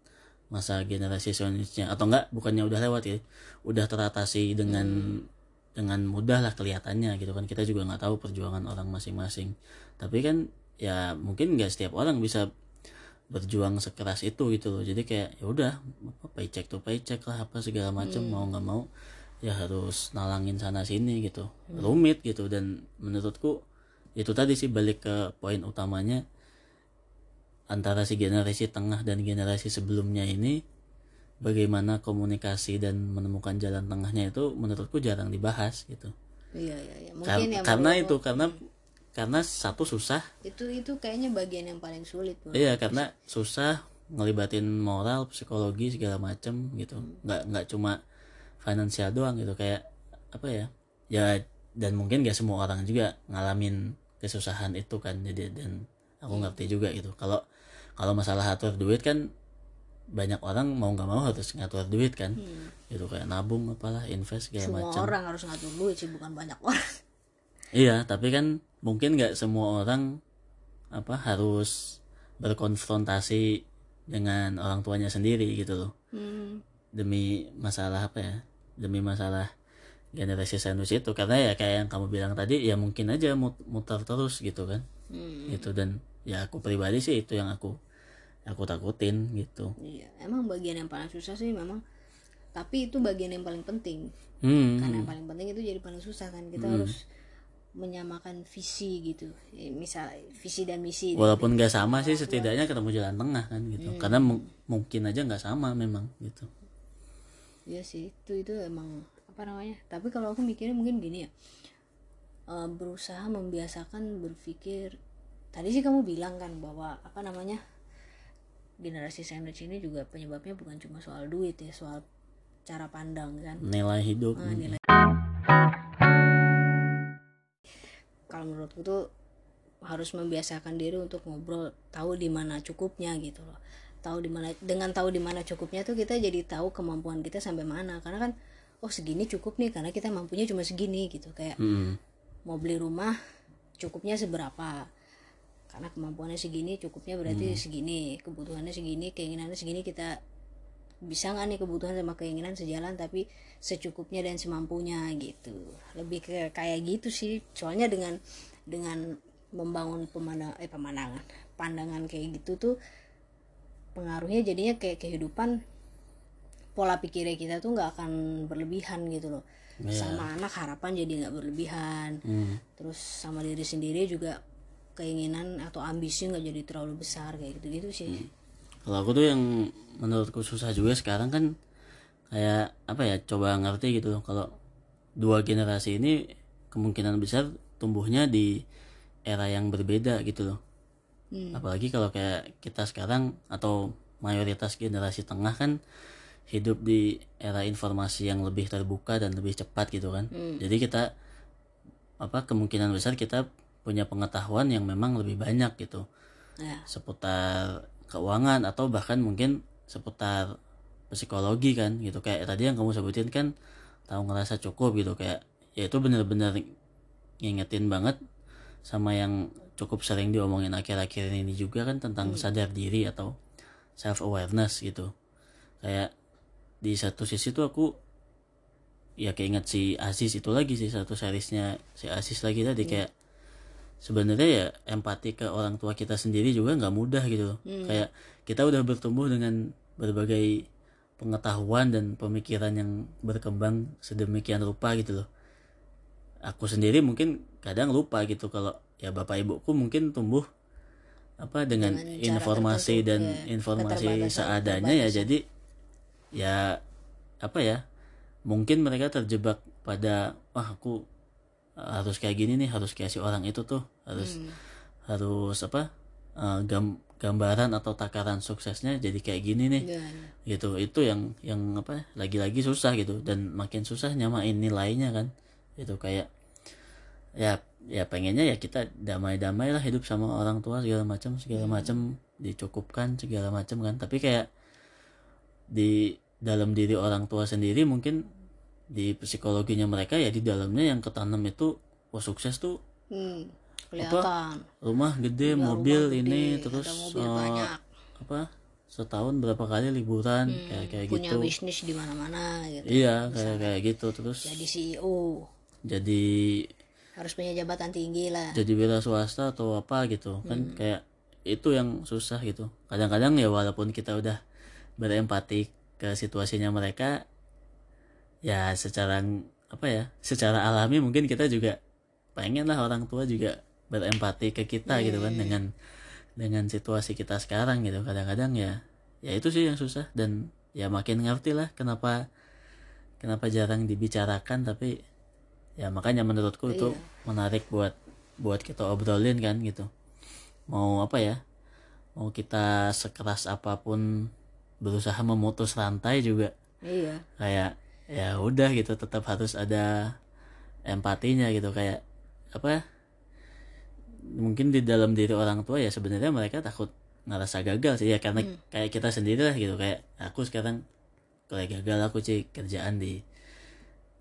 masa generasi selanjutnya. Atau enggak bukannya udah lewat ya. Udah teratasi dengan dengan mudah lah kelihatannya gitu kan. Kita juga nggak tahu perjuangan orang masing-masing. Tapi kan ya mungkin nggak setiap orang bisa berjuang sekeras itu gitu loh. Jadi kayak ya udah apa, paycheck to paycheck lah apa segala macam mau nggak mau ya harus nalangin sana sini gitu. Rumit gitu. Dan menurutku itu tadi sih balik ke poin utamanya antara si generasi tengah dan generasi sebelumnya ini bagaimana komunikasi dan menemukan jalan tengahnya itu menurutku jarang dibahas gitu. Iya iya iya. Kar- mungkin ya karena itu karena karena satu susah. Itu itu kayaknya bagian yang paling sulit iya karena susah ngelibatin moral psikologi segala macem gitu. Nggak nggak cuma finansial doang gitu. Kayak apa ya ya dan mungkin gak semua orang juga ngalamin kesusahan itu kan. Jadi dan aku ngerti juga gitu. Kalau kalau masalah atur duit kan banyak orang mau nggak mau harus ngatur duit kan gitu kayak nabung apalah invest segala semua macam orang harus ngatur duit sih bukan banyak orang Iya, tapi kan mungkin nggak semua orang apa harus berkonfrontasi dengan orang tuanya sendiri gitu loh. hmm. Demi masalah apa ya? Demi masalah generasi sandwich itu karena ya kayak yang kamu bilang tadi ya mungkin aja mut- muter terus gitu kan. Hmm. Gitu dan ya aku pribadi sih itu yang aku aku takutin gitu. Iya, emang bagian yang paling susah sih memang. Tapi itu bagian yang paling penting. Hmm. Karena yang paling penting itu jadi paling susah kan. Kita harus menyamakan visi gitu. Ya, misal visi dan misi. Walaupun nggak sama sih setidaknya ketemu jalan tengah kan gitu. Karena mu- mungkin aja nggak sama memang gitu. Iya sih, itu itu emang apa namanya? Tapi kalau aku mikirnya mungkin gini ya. Eh, berusaha membiasakan berpikir tadi sih kamu bilang kan bahwa apa namanya? Generasi sandwich ini juga penyebabnya bukan cuma soal duit ya, soal cara pandang kan. Nilai hidup. Ah, nilai kalau menurutku tuh harus membiasakan diri untuk ngobrol tahu di mana cukupnya gitu loh tahu di mana dengan tahu di mana cukupnya tuh kita jadi tahu kemampuan kita sampai mana karena kan oh segini cukup nih karena kita mampunya cuma segini gitu kayak Mm. mau beli rumah cukupnya seberapa karena kemampuannya segini cukupnya berarti segini kebutuhannya segini keinginannya segini kita bisa nggak nih kebutuhan sama keinginan sejalan tapi secukupnya dan semampunya gitu. Lebih ke kayak gitu sih soalnya dengan dengan membangun pemandang eh pemandangan pandangan kayak gitu tuh pengaruhnya jadinya kayak kehidupan pola pikirnya kita tuh nggak akan berlebihan gitu loh. Sama anak harapan jadi nggak berlebihan. Hmm. terus sama diri sendiri juga keinginan atau ambisi nggak jadi terlalu besar kayak gitu gitu sih Kalau aku tuh yang menurutku susah juga sekarang kan kayak apa ya coba ngerti gitu. Kalau dua generasi ini kemungkinan besar tumbuhnya di era yang berbeda gitu loh. Apalagi kalau kayak kita sekarang atau mayoritas generasi tengah kan hidup di era informasi yang lebih terbuka dan lebih cepat gitu kan. Jadi kita apa kemungkinan besar kita punya pengetahuan yang memang lebih banyak gitu. Ya. Seputar keuangan atau bahkan mungkin seputar psikologi kan gitu. Kayak tadi yang kamu sebutin kan tahu ngerasa cukup gitu. Kayak ya itu bener-bener ngingetin banget sama yang cukup sering diomongin akhir-akhir ini juga kan tentang sadar diri atau self awareness gitu. Kayak di satu sisi tuh aku ya keinget si Aziz itu lagi sih satu seriesnya si Aziz lagi tadi kayak sebenarnya ya empati ke orang tua kita sendiri juga nggak mudah gitu loh. kayak kita udah bertumbuh dengan berbagai pengetahuan dan pemikiran yang berkembang sedemikian rupa gitu loh. Aku sendiri mungkin kadang lupa gitu kalau ya bapak ibuku mungkin tumbuh apa dengan, Dengan informasi tertentu, dan ya, informasi seadanya ya. jadi ya apa ya mungkin mereka terjebak pada wah aku harus kayak gini nih harus kayak si orang itu tuh harus harus apa eh, gam- gambaran atau takaran suksesnya jadi kayak gini nih. Ya, gitu itu yang yang apa lagi-lagi susah gitu dan makin susah nyamain nilainya kan. Itu kayak ya ya pengennya ya kita damai-damai lah hidup sama orang tua segala macam segala macam dicukupkan segala macam kan. Tapi kayak di dalam diri orang tua sendiri mungkin di psikologinya mereka ya di dalamnya yang ketanam itu wah sukses tuh hmm, kelihatan. rumah gede Ya, mobil rumah ini gede, terus ada mobil eh, banyak. apa setahun berapa kali liburan Hmm, kayak kayak punya gitu. bisnis di mana-mana gitu. Iya kayak kayak gitu terus jadi CEO jadi harus punya jabatan tinggi lah. jadi wira swasta atau apa gitu. Kan Hmm. kayak itu yang susah gitu. Kadang-kadang ya walaupun kita udah berempati ke situasinya mereka ya secara apa ya secara alami mungkin kita juga pengen lah orang tua juga berempati ke kita gitu kan dengan dengan situasi kita sekarang gitu. Kadang-kadang ya ya itu sih yang susah dan ya makin ngerti lah kenapa kenapa jarang dibicarakan tapi ya makanya menurutku itu menarik buat buat kita obrolin kan gitu. Mau apa ya mau kita sekeras apa pun berusaha memutus rantai juga. Iya. Kayak ya udah gitu tetap harus ada empatinya gitu. Kayak apa mungkin di dalam diri orang tua ya sebenarnya mereka takut ngerasa gagal sih. Ya karena kayak kita sendiri lah gitu. Kayak aku sekarang kayak gagal aku sih kerjaan di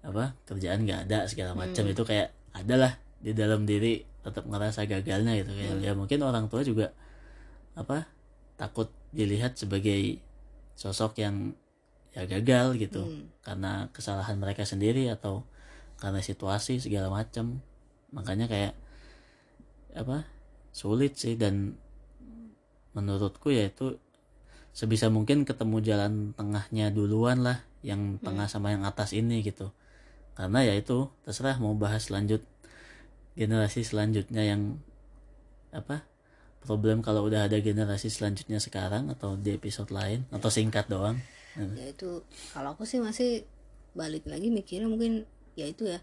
apa kerjaan nggak ada segala macam. Itu kayak adalah di dalam diri tetap ngerasa gagalnya gitu. Kayak ya mungkin orang tua juga apa takut dilihat sebagai sosok yang ya gagal gitu. Karena kesalahan mereka sendiri atau karena situasi segala macam makanya kayak apa sulit sih. Dan menurutku ya itu sebisa mungkin ketemu jalan tengahnya duluan lah yang tengah sama yang atas ini gitu. Karena ya itu terserah mau bahas lanjut generasi selanjutnya yang apa problem kalau udah ada generasi selanjutnya sekarang atau di episode lain atau singkat doang ya itu kalau aku sih masih balik lagi mikirnya mungkin ya itu ya.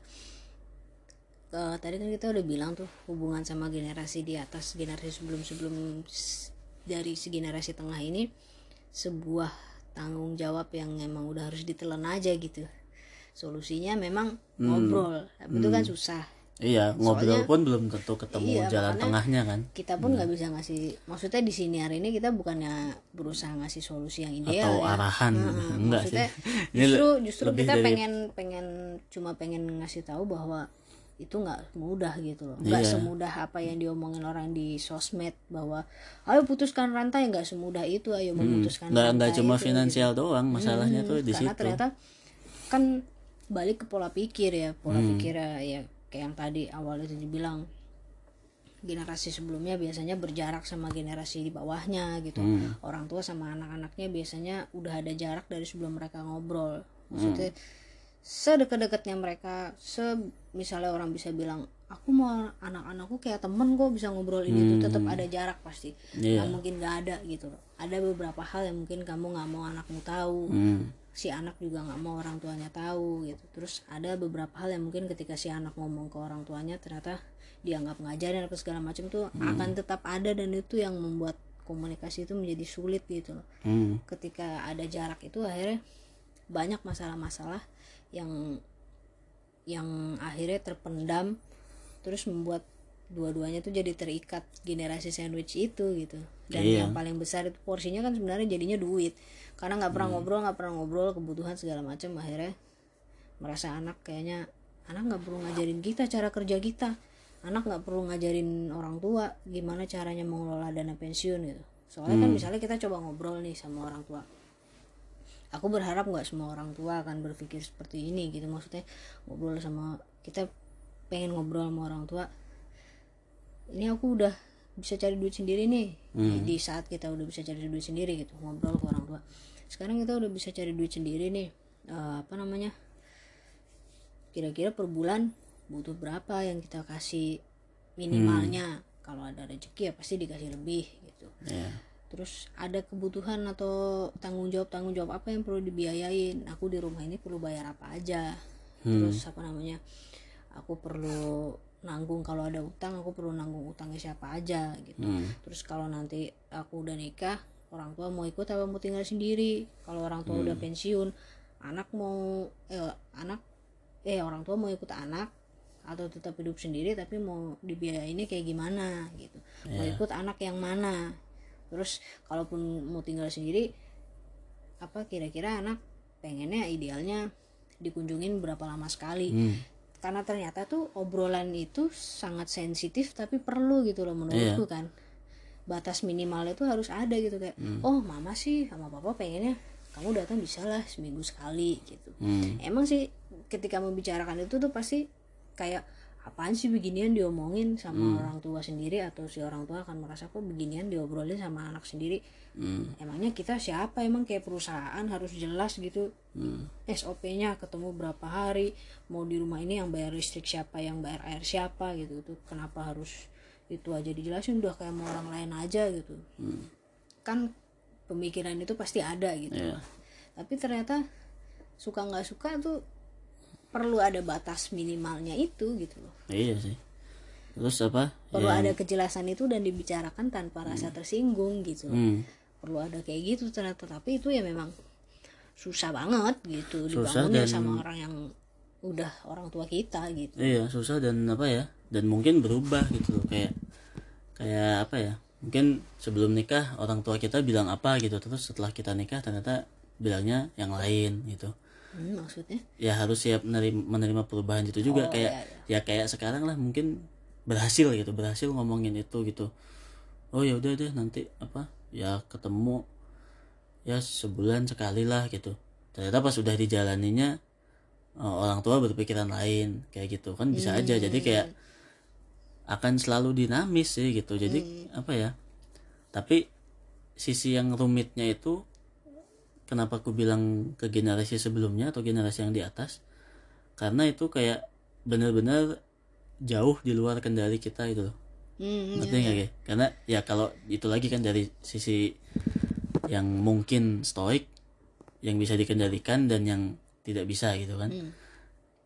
Eh, tadi kan kita udah bilang tuh hubungan sama generasi di atas generasi sebelum sebelum dari si generasi tengah ini sebuah tanggung jawab yang emang udah harus ditelan aja gitu. Solusinya memang ngobrol tapi itu kan susah iya ngobrol pun belum tentu ketemu Iya, jalan tengahnya kan? kita pun nggak bisa ngasih maksudnya di sini hari ini kita bukannya berusaha ngasih solusi yang ideal atau ya. arahan. Enggak sih. maksudnya Ini justru justru lebih kita dari- pengen pengen cuma pengen ngasih tahu bahwa itu nggak mudah gitu loh. Nggak Iya. semudah apa yang diomongin orang di sosmed bahwa ayo putuskan rantai. Nggak semudah itu ayo memutuskan Hmm. nggak nggak rantai cuma itu, finansial doang masalahnya Hmm, tuh di karena situ. ternyata kan balik ke pola pikir ya. Pola Hmm. pikir ya, ya kayak yang tadi awal itu dibilang generasi sebelumnya biasanya berjarak sama generasi di bawahnya gitu. Hmm. orang tua sama anak-anaknya biasanya udah ada jarak dari sebelum mereka ngobrol. Maksudnya sedekat-dekatnya mereka se misalnya orang bisa bilang aku mau anak-anakku kayak temen kok bisa ngobrol ini tuh tetap ada jarak pasti. Iya. nggak mungkin nggak ada gitu. Loh ada beberapa hal yang mungkin kamu nggak mau anakmu tahu. Hmm. Si anak juga nggak mau orang tuanya tahu gitu. Terus ada beberapa hal yang mungkin ketika si anak ngomong ke orang tuanya ternyata dianggap ngajarin apa segala macam tuh akan tetap ada dan itu yang membuat komunikasi itu menjadi sulit gitu loh. Hmm. ketika ada jarak itu akhirnya banyak masalah-masalah yang yang akhirnya terpendam terus membuat dua-duanya tuh jadi terikat generasi sandwich itu gitu. Dan Iya. yang paling besar itu porsinya kan sebenarnya jadinya duit. Karena nggak pernah ngobrol nggak pernah ngobrol kebutuhan segala macam akhirnya merasa anak kayaknya anak nggak perlu ngajarin kita cara kerja kita. Anak nggak perlu ngajarin orang tua gimana caranya mengelola dana pensiun gitu. Soalnya kan misalnya kita coba ngobrol nih sama orang tua. Aku berharap nggak semua orang tua akan berpikir seperti ini gitu. Maksudnya ngobrol sama kita pengen ngobrol sama orang tua ini aku udah bisa cari duit sendiri nih. Di saat kita udah bisa cari duit sendiri gitu ngobrol ke orang tua. Sekarang kita udah bisa cari duit sendiri nih. Eh, apa namanya? Kira-kira per bulan butuh berapa yang kita kasih minimalnya? Kalau ada rezeki ya pasti dikasih lebih gitu. Iya. terus ada kebutuhan atau tanggung jawab tanggung jawab apa yang perlu dibiayain? Aku di rumah ini perlu bayar apa aja? Terus apa namanya? Aku perlu nanggung. Kalau ada utang aku perlu nanggung utangnya siapa aja gitu. Hmm. terus kalau nanti aku udah nikah orang tua mau ikut apa mau tinggal sendiri? Kalau orang tua udah pensiun anak mau eh, anak eh orang tua mau ikut anak atau tetap hidup sendiri tapi mau dibiayainnya kayak gimana gitu. Mau ikut anak yang mana? Terus kalaupun mau tinggal sendiri apa kira-kira anak pengennya idealnya dikunjungin berapa lama sekali? Hmm. Karena ternyata tuh obrolan itu sangat sensitif tapi perlu gitu loh menurutku kan. Batas minimalnya tuh harus ada gitu kayak oh mama sih sama papa pengennya kamu datang bisa lah seminggu sekali gitu. Hmm. emang sih ketika membicarakan itu tuh pasti kayak apaan sih beginian diomongin sama orang tua sendiri atau si orang tua akan merasa kok beginian diobrolin sama anak sendiri? Hmm. emangnya kita siapa? Emang kayak perusahaan harus jelas gitu. Hmm. SOP-nya ketemu berapa hari mau di rumah ini yang bayar listrik siapa yang bayar air siapa gitu. Itu kenapa harus itu aja dijelasin? Udah kayak mau orang lain aja gitu. Kan pemikiran itu pasti ada gitu. Iya. tapi ternyata suka nggak suka tuh perlu ada batas minimalnya itu gitu loh Iya sih. Terus apa? perlu ada kejelasan itu dan dibicarakan tanpa rasa tersinggung gitu. Hmm. perlu ada kayak gitu ternyata tapi itu ya memang susah banget gitu Susah dibangunnya dan- sama orang yang udah orang tua kita gitu Iya susah dan apa ya? Dan mungkin berubah gitu loh kayak kayak apa ya? Mungkin sebelum nikah orang tua kita bilang apa gitu terus setelah kita nikah ternyata bilangnya yang lain gitu. Hmm, maksudnya? Ya harus siap menerima, menerima perubahan itu juga. Oh, kayak iya, ya kayak sekarang lah mungkin berhasil gitu berhasil ngomongin itu gitu. Oh ya udah deh nanti apa ya ketemu ya sebulan sekali lah gitu. Ternyata pas udah dijalaninya oh, orang tua berpikiran lain kayak gitu. Kan bisa aja jadi kayak akan selalu dinamis sih gitu. Jadi apa ya tapi sisi yang rumitnya itu kenapa aku bilang ke generasi sebelumnya atau generasi yang di atas karena itu kayak benar-benar jauh di luar kendali kita itu loh hmm, ngerti nggak Ge? karena ya kalau itu lagi kan dari sisi yang mungkin stoik yang bisa dikendalikan dan yang tidak bisa gitu kan Hmm.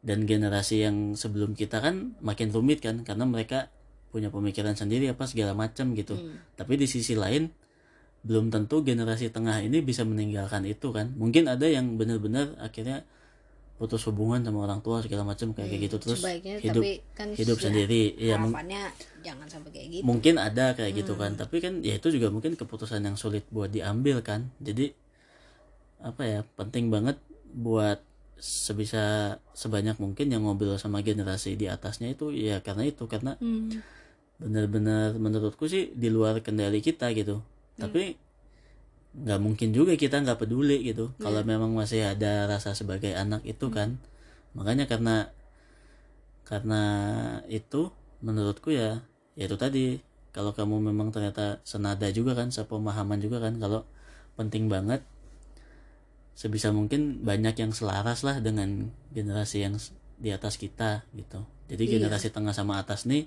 dan generasi yang sebelum kita kan makin rumit kan karena mereka punya pemikiran sendiri apa segala macam gitu Hmm. tapi di sisi lain belum tentu generasi tengah ini bisa meninggalkan itu kan. Mungkin ada yang benar-benar akhirnya putus hubungan sama orang tua segala macam kayak kayak gitu. Terus sebaiknya hidup tapi kan hidup ya, sendiri ya jangan sampai kayak gitu. Mungkin ada kayak gitu kan. Tapi kan ya itu juga mungkin keputusan yang sulit buat diambil kan. Jadi apa ya penting banget buat sebisa sebanyak mungkin yang ngobrol sama generasi di atasnya itu ya karena itu. Karena Hmm. benar-benar menurutku sih di luar kendali kita gitu tapi nggak mungkin juga kita nggak peduli gitu. Kalau memang masih ada rasa sebagai anak itu kan. Makanya karena karena itu menurutku ya ya itu tadi. Kalau kamu memang ternyata senada juga kan sepemahaman juga kan kalau penting banget sebisa mungkin banyak yang selaras lah dengan generasi yang di atas kita gitu. Jadi generasi tengah sama atas nih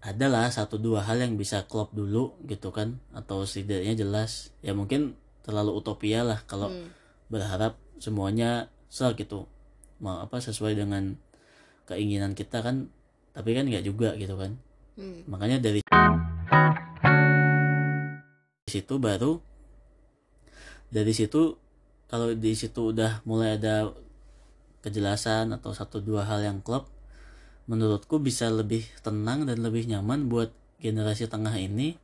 adalah satu dua hal yang bisa klop dulu gitu kan atau setidaknya jelas. Ya mungkin terlalu utopia lah kalau berharap semuanya sel gitu. Mau apa sesuai dengan keinginan kita kan tapi kan nggak juga gitu kan. Hmm. makanya dari situ baru dari situ kalau di situ udah mulai ada kejelasan atau satu dua hal yang klop menurutku bisa lebih tenang dan lebih nyaman buat generasi tengah ini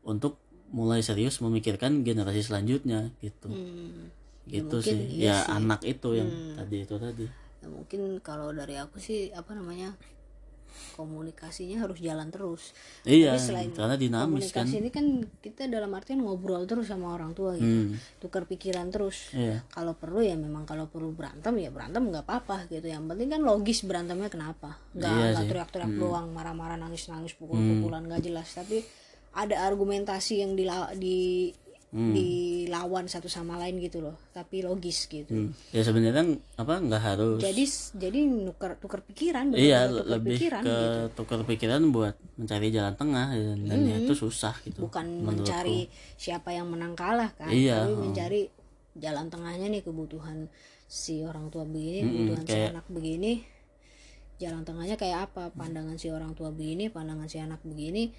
untuk mulai serius memikirkan generasi selanjutnya gitu Hmm. gitu sih iya ya sih. Hmm. anak itu yang tadi itu tadi Ya, mungkin kalau dari aku sih apa namanya komunikasinya harus jalan terus. Iya Tapi selain karena dinamis kan. komunikasi ini kan kita dalam artian ngobrol terus sama orang tua gitu. Hmm. tukar pikiran terus. Iya. Kalau perlu ya memang kalau perlu berantem ya berantem nggak apa-apa gitu. Yang penting kan logis berantemnya kenapa? Nggak Iya sih. Hmm. teriak-teriak doang marah-marah nangis-nangis pukul-pukulan nggak jelas. Tapi ada argumentasi yang di Hmm. dilawan satu sama lain gitu loh tapi logis gitu Hmm. ya sebenarnya apa nggak harus jadi jadi nuker tukar pikiran iya tukar lebih pikiran ke gitu tukar pikiran buat mencari jalan tengah dan, dan ya itu susah gitu bukan menurutku. mencari siapa yang menang kalah kan Iya, tapi oh. mencari jalan tengahnya nih kebutuhan si orang tua begini Mm-mm, kebutuhan si kayak- anak begini jalan tengahnya kayak apa pandangan si orang tua begini pandangan si anak begini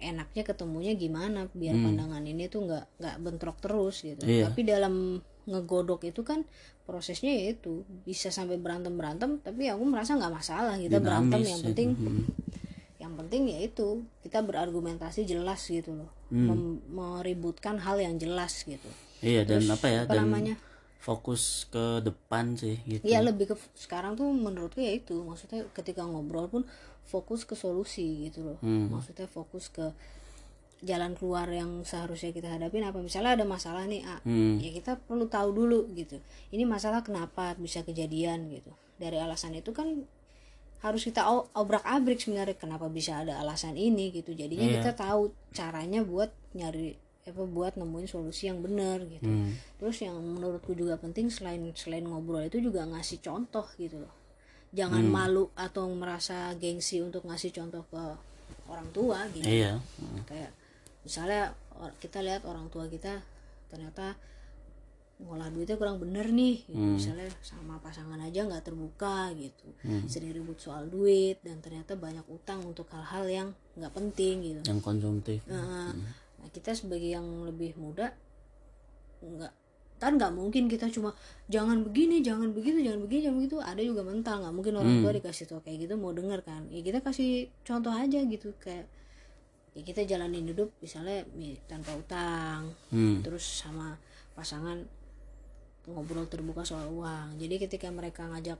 enaknya ketemunya gimana biar pandangan ini tuh nggak nggak bentrok terus gitu Hmm. Iya. tapi dalam ngegodok itu kan prosesnya ya itu bisa sampai berantem berantem tapi aku merasa nggak masalah kita berantem Dinamis yang ya. penting Hmm. yang penting ya itu kita berargumentasi jelas gitu loh Hmm. Mem- meributkan hal yang jelas gitu iya dan apa ya apa dan namanya fokus ke depan sih gitu ya lebih ke sekarang tuh menurutku ya itu maksudnya ketika ngobrol pun fokus ke solusi gitu loh Hmm. maksudnya fokus ke jalan keluar yang seharusnya kita hadapin apa misalnya ada masalah nih A Hmm. ya kita perlu tahu dulu gitu ini masalah kenapa bisa kejadian gitu dari alasan itu kan harus kita obrak abrik sebenarnya kenapa bisa ada alasan ini gitu jadinya Iya. kita tahu caranya buat nyari apa buat nemuin solusi yang benar gitu Hmm. terus yang menurutku juga penting selain selain ngobrol itu juga ngasih contoh gitu loh jangan Hmm. malu atau merasa gengsi untuk ngasih contoh ke orang tua gitu iya Hmm. kayak misalnya kita lihat orang tua kita ternyata ngolah duitnya kurang bener nih gitu. Hmm. misalnya sama pasangan aja nggak terbuka gitu sering ribut soal duit dan ternyata banyak utang untuk hal-hal yang nggak penting gitu yang konsumtif Nah, nah, kita sebagai yang lebih muda nggak kan nggak mungkin kita cuma jangan begini jangan begitu jangan begini jangan begitu. Ada juga mental nggak mungkin orang tua dikasih tau kayak gitu mau denger kan? Ya kita kasih contoh aja gitu kayak ya kita jalanin hidup misalnya mi- tanpa utang Hmm. terus sama pasangan ngobrol terbuka soal uang. Jadi ketika mereka ngajak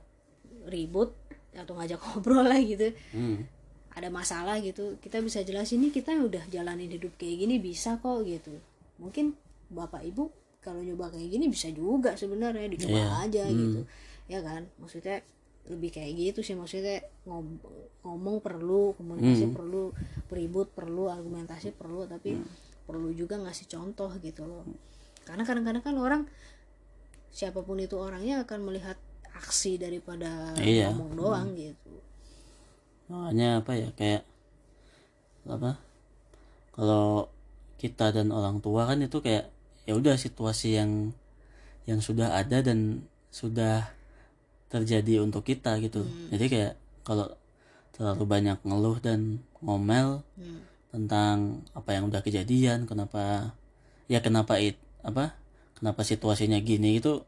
ribut atau ngajak ngobrol lah gitu Hmm. ada masalah gitu kita bisa jelasin ini kita udah jalanin hidup kayak gini bisa kok gitu. Mungkin bapak ibu kalau nyoba kayak gini bisa juga sebenarnya dicoba Iya. aja gitu. Ya kan? Maksudnya lebih kayak gitu sih maksudnya ngom- ngomong perlu komunikasi perlu beribut perlu argumentasi perlu tapi perlu juga ngasih contoh gitu loh. Karena kadang-kadang kan orang siapa pun itu orangnya akan melihat aksi daripada Iya. ngomong doang gitu. Makanya apa ya kayak apa kalau kita dan orang tua kan itu kayak ya udah situasi yang yang sudah ada dan sudah terjadi untuk kita gitu. Jadi kayak kalau terlalu banyak ngeluh dan ngomel Hmm. tentang apa yang udah kejadian kenapa ya kenapa it apa kenapa situasinya gini itu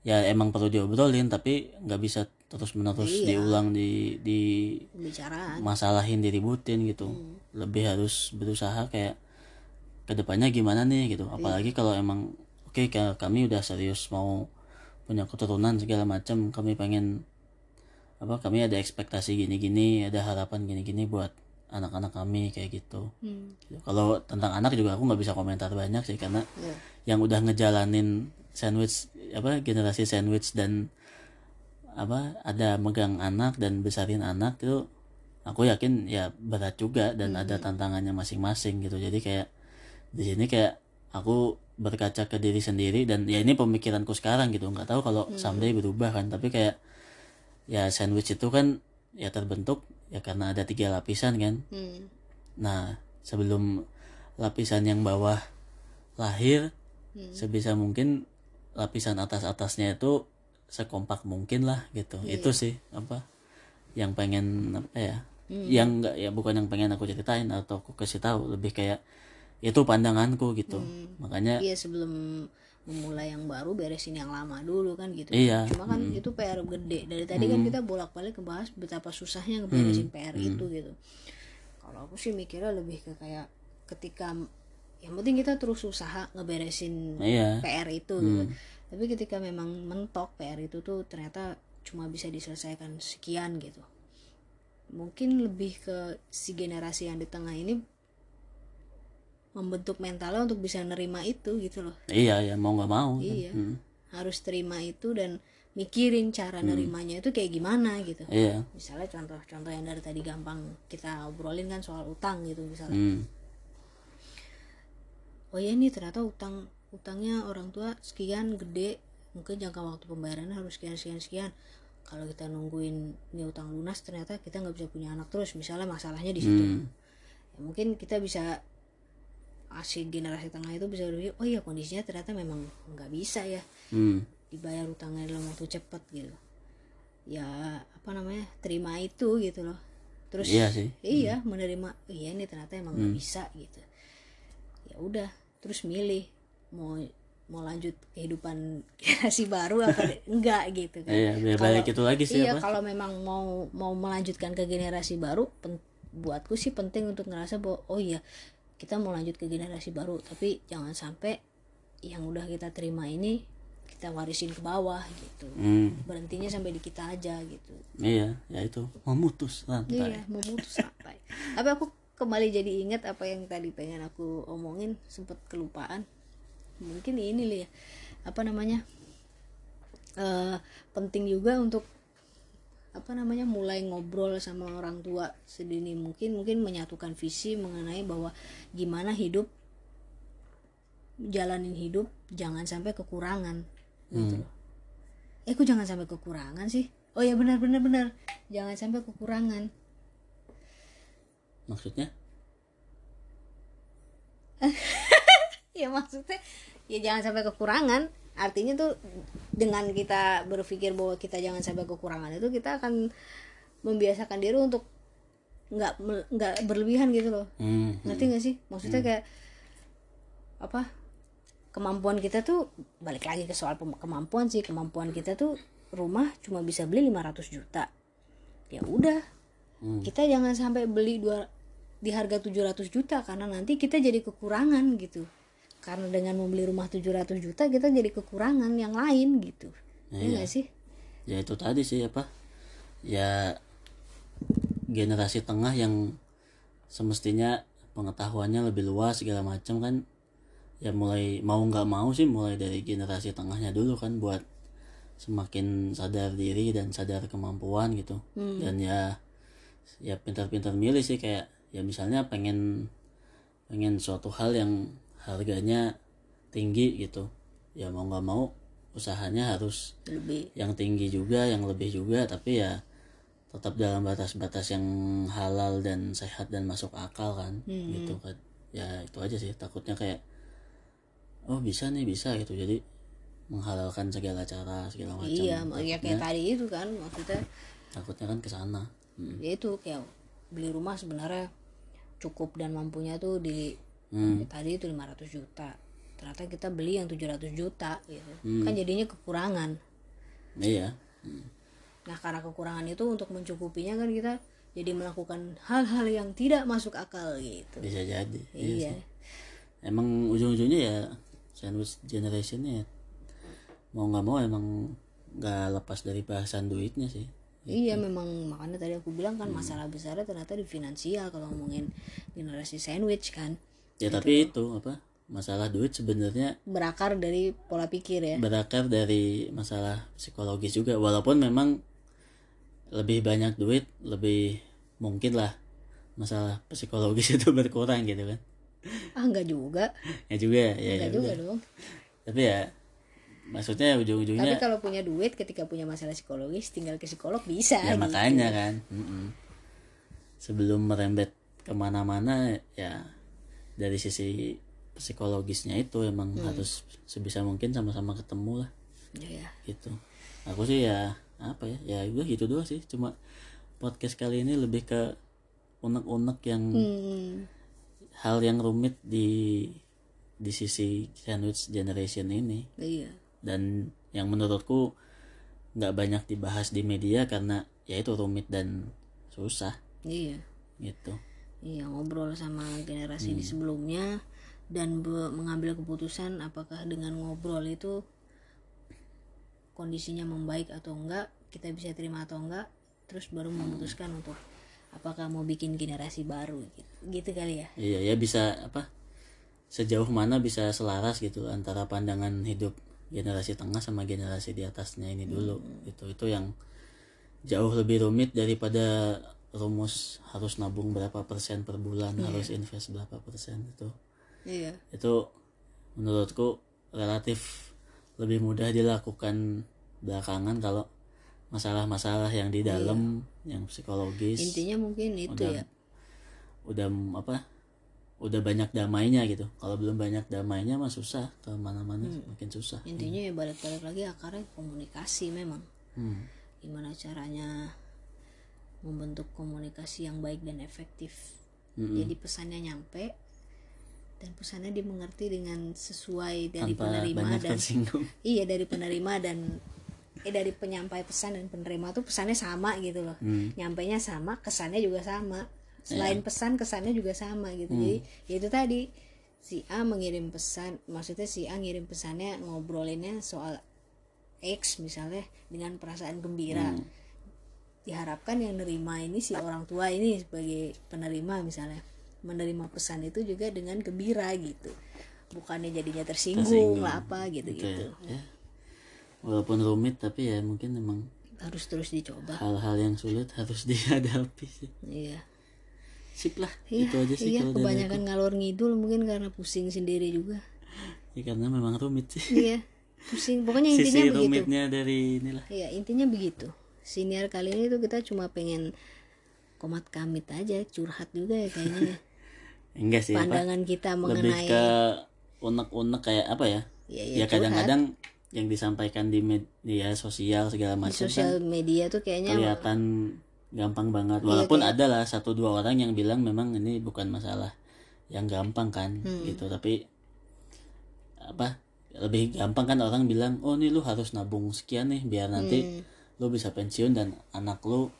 ya emang perlu diobrolin tapi nggak bisa terus menerus Iya. diulang di di pembicaraan masalahin diributin gitu. Lebih harus berusaha kayak ke depannya gimana nih gitu apalagi kalau emang oke ka- kami udah serius mau punya keturunan segala macam kami pengen apa kami ada ekspektasi gini-gini ada harapan gini-gini buat anak-anak kami kayak gitu Hmm. Gitu. kalau tentang anak juga aku nggak bisa komentar banyak sih karena Ya. yang udah ngejalanin sandwich apa generasi sandwich dan apa ada megang anak dan besarin anak itu aku yakin ya berat juga dan ada tantangannya masing-masing gitu jadi kayak di sini kayak aku berkaca ke diri sendiri dan ya ini pemikiranku sekarang gitu nggak tahu kalau someday berubah kan tapi kayak ya sandwich itu kan ya terbentuk ya karena ada tiga lapisan kan Hmm. Nah, sebelum lapisan yang bawah lahir, sebisa mungkin lapisan atas-atasnya itu sekompak mungkin lah gitu. Itu sih apa yang pengen apa ya? Yang enggak ya bukan yang pengen aku ceritain atau aku kasih tahu, lebih kayak itu pandanganku gitu. Makanya Iya sebelum memulai yang baru beresin yang lama dulu kan gitu. Iya. Cuma kan itu PR gede. Dari tadi kan kita bolak-balik ngebahas betapa susahnya ngeberesin PR itu gitu. Kalau aku sih mikirnya lebih ke kayak ketika yang penting kita terus usaha ngeberesin iya. PR itu gitu. Tapi ketika memang mentok PR itu tuh ternyata cuma bisa diselesaikan sekian gitu. Mungkin lebih ke si generasi yang di tengah ini membentuk mentalnya untuk bisa nerima itu gitu loh. Iya, ya mau nggak mau. kan. Iya. Hmm. Harus terima itu dan mikirin cara nerimanya itu kayak gimana gitu. Iya. Misalnya contoh-contoh yang dari tadi gampang kita obrolin kan soal utang gitu misalnya. Hmm. oh ya nih ternyata utang utangnya orang tua sekian gede mungkin jangka waktu pembayarannya harus sekian sekian sekian kalau kita nungguin ini utang lunas ternyata kita nggak bisa punya anak terus misalnya masalahnya di situ Hmm. ya, mungkin kita bisa asli generasi tengah itu bisa berpikir oh iya kondisinya ternyata memang nggak bisa ya. Hmm. dibayar utangnya dalam waktu cepat gitu. Ya apa namanya terima itu gitu loh. Terus Iya sih. iya menerima "Oh iya ini ternyata emang nggak bisa gitu. Ya udah terus milih mau mau lanjut kehidupan generasi baru apa enggak gitu kan. Iya, biar Kalau- balik itu lagi sih iya kalau memang mau mau melanjutkan ke generasi baru pen- buatku sih penting untuk ngerasa bahwa oh iya kita mau lanjut ke generasi baru tapi jangan sampai yang udah kita terima ini kita warisin ke bawah gitu Hmm. berhentinya sampai di kita aja gitu Iya, ya itu memutus rantai. Iya, memutus rantai. Tapi aku kembali jadi ingat apa yang tadi pengen aku omongin, sempet kelupaan. Mungkin ini li ya, apa namanya? eh penting juga untuk apa namanya mulai ngobrol sama orang tua sedini mungkin mungkin menyatukan visi mengenai bahwa gimana hidup jalanin hidup jangan sampai kekurangan gitu loh. Eh kok jangan sampai kekurangan sih? Oh ya benar benar benar. Jangan sampai kekurangan. Maksudnya? Ya maksudnya ya jangan sampai kekurangan. Artinya tuh dengan kita berpikir bahwa kita jangan sampai kekurangan itu kita akan membiasakan diri untuk nggak nggak berlebihan gitu loh. Hmm. Ngerti nggak sih? Maksudnya kayak apa? Kemampuan kita tuh balik lagi ke soal kemampuan sih. Kemampuan kita tuh rumah cuma bisa beli 500 juta. Ya udah. Hmm. Kita jangan sampai beli dua di harga 700 juta karena nanti kita jadi kekurangan gitu. Karena dengan membeli rumah 700 juta kita jadi kekurangan yang lain gitu. Iya nggak sih? ya itu tadi sih apa? Ya generasi tengah yang semestinya pengetahuannya lebih luas segala macam kan. Ya mulai mau nggak mau sih mulai dari generasi tengahnya dulu kan buat semakin sadar diri dan sadar kemampuan gitu. Dan ya ya pintar-pintar milih sih kayak ya misalnya pengen pengen suatu hal yang harganya tinggi gitu. Ya mau nggak mau usahanya harus Lebih. yang tinggi juga yang lebih juga tapi ya tetap dalam batas-batas yang halal dan sehat dan masuk akal kan gitu kan. Ya itu aja sih takutnya kayak oh bisa nih bisa gitu. Jadi menghalalkan segala cara segala macam. Iya, ya kayak tadi itu kan maksudnya takutnya kan ke sana. Hmm. ya itu kayak beli rumah sebenarnya cukup dan mampunya tuh di Hmm. tadi itu 500 juta. Ternyata kita beli yang 700 juta gitu. Hmm. kan jadinya kekurangan. Iya. Nah karena kekurangan itu untuk mencukupinya kan kita jadi melakukan hal-hal yang tidak masuk akal gitu. Bisa jadi. Iya sih. emang ujung-ujungnya ya sandwich generation ya mau nggak mau emang nggak lepas dari bahasan duitnya sih. Iya memang makanya tadi aku bilang kan masalah besarnya ternyata di finansial kalau ngomongin generasi sandwich kan ya tapi itu apa masalah duit sebenarnya berakar dari pola pikir ya berakar dari masalah psikologis juga walaupun memang lebih banyak duit lebih mungkin lah masalah psikologis itu berkurang gitu kan ah enggak juga ya juga ya, enggak ya juga udah. dong tapi ya maksudnya tapi ujung-ujungnya kalau punya duit ketika punya masalah psikologis tinggal ke psikolog bisa ya gitu. makanya kan mm-mm. sebelum merembet ke mana-mana ya dari sisi psikologisnya itu emang Hmm. harus sebisa mungkin sama-sama ketemu lah. Ya, ya. gitu. Aku sih ya apa ya ya gue gitu doang sih. Cuma podcast kali ini lebih ke unek-unek yang Hmm, hal yang rumit di di sisi sandwich generation ini. Iya. Dan yang menurutku nggak banyak dibahas di media karena ya itu rumit dan susah. Iya. Gitu iya ngobrol sama generasi Hmm. di sebelumnya dan mengambil keputusan apakah dengan ngobrol itu kondisinya membaik atau enggak kita bisa terima atau enggak terus baru memutuskan untuk apakah mau bikin generasi baru gitu, gitu kali ya. Iya ya bisa apa sejauh mana bisa selaras gitu antara pandangan hidup generasi tengah sama generasi di atasnya ini dulu gitu. Itu yang jauh lebih rumit daripada rumus harus nabung berapa persen per bulan harus invest berapa persen itu. Iya. Itu menurutku relatif lebih mudah dilakukan belakangan kalau masalah-masalah yang di dalam yang psikologis. Intinya mungkin itu udah ya. udah apa udah banyak damainya gitu. Kalau belum banyak damainya mah susah ke mana-mana makin susah. Intinya ya balik-balik lagi akarnya komunikasi memang. Hmm. gimana caranya membentuk komunikasi yang baik dan efektif Mm-mm. jadi pesannya nyampe dan pesannya dimengerti dengan sesuai dari tanpa penerima dan tersinggung iya dari penerima dan eh dari penyampai pesan dan penerima tuh pesannya sama gitu loh Hmm. nyampainya sama kesannya juga sama selain Iya. pesan kesannya juga sama gitu Hmm. jadi ya itu tadi si A mengirim pesan maksudnya si A ngirim pesannya ngobrolinnya soal X misalnya dengan perasaan gembira Hmm. Diharapkan yang nerima ini si orang tua ini sebagai penerima misalnya. Menerima pesan itu juga dengan gembira gitu. Bukannya jadinya tersinggung, Tersinggung. lah apa gitu Gitu ya. ya. walaupun rumit tapi ya mungkin memang harus terus dicoba. hal-hal yang sulit harus dihadapi sih. Iya. Sip lah iya itu aja sih iya kebanyakan ngalor ngidul mungkin karena pusing sendiri juga. Ya, karena memang rumit sih. Iya pusing. Pokoknya intinya sisi begitu. rumitnya dari inilah. Iya intinya begitu siniar kali ini tuh kita cuma pengen komat kamit aja curhat juga ya kayaknya enggak sih apa pandangan kita lebih mengenai ke unek-unek kayak apa ya? Ya, ya, ya kadang-kadang yang disampaikan di media sosial segala di macam kan sosial media tuh kayaknya kelihatan gampang banget. Iya, walaupun ada lah satu dua orang yang bilang memang ini bukan masalah yang gampang kan Hmm. gitu. Tapi apa lebih gampang kan orang bilang oh ini lu harus nabung sekian nih biar nanti Hmm. Lu bisa pensiun dan anak lu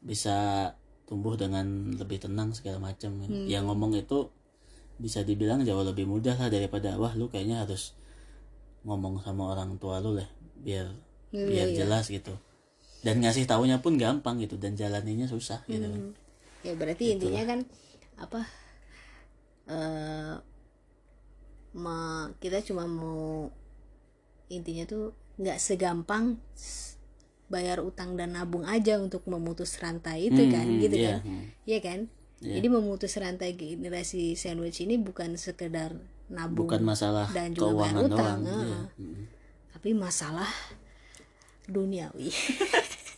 bisa tumbuh dengan lebih tenang segala macam Hmm. yang ngomong itu bisa dibilang jauh lebih mudah lah daripada wah lu kayaknya harus ngomong sama orang tua lu lah biar Iya, biar iya. jelas gitu dan ngasih taunya pun gampang gitu dan jalaninya susah gitu kan. Hmm. ya berarti intinya kan apa eh ma- kita cuma mau intinya tuh nggak segampang bayar utang dan nabung aja untuk memutus rantai itu Hmm, kan gitu iya, kan. Iya kan Iya. jadi memutus rantai generasi sandwich ini bukan sekedar nabung bukan masalah dan juga bayar utang, doang iya. Hmm. tapi masalah duniawi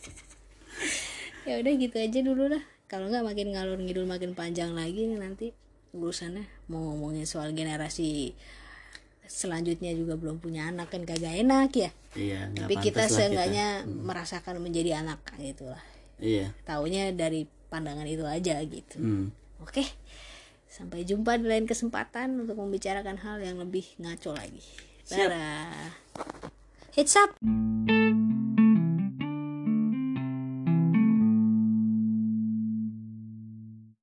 ya udah gitu aja dulu lah kalau nggak makin ngalur ngidul makin panjang lagi nih nanti urusannya mau ngomongin soal generasi selanjutnya juga belum punya anak kan kagak enak ya. Iya tapi kita pantas lah seenggaknya merasakan menjadi anak gitu lah iya. Taunya dari pandangan itu aja gitu. Hmm. oke sampai jumpa di lain kesempatan untuk membicarakan hal yang lebih ngaco lagi. Siap. dadah. Hits up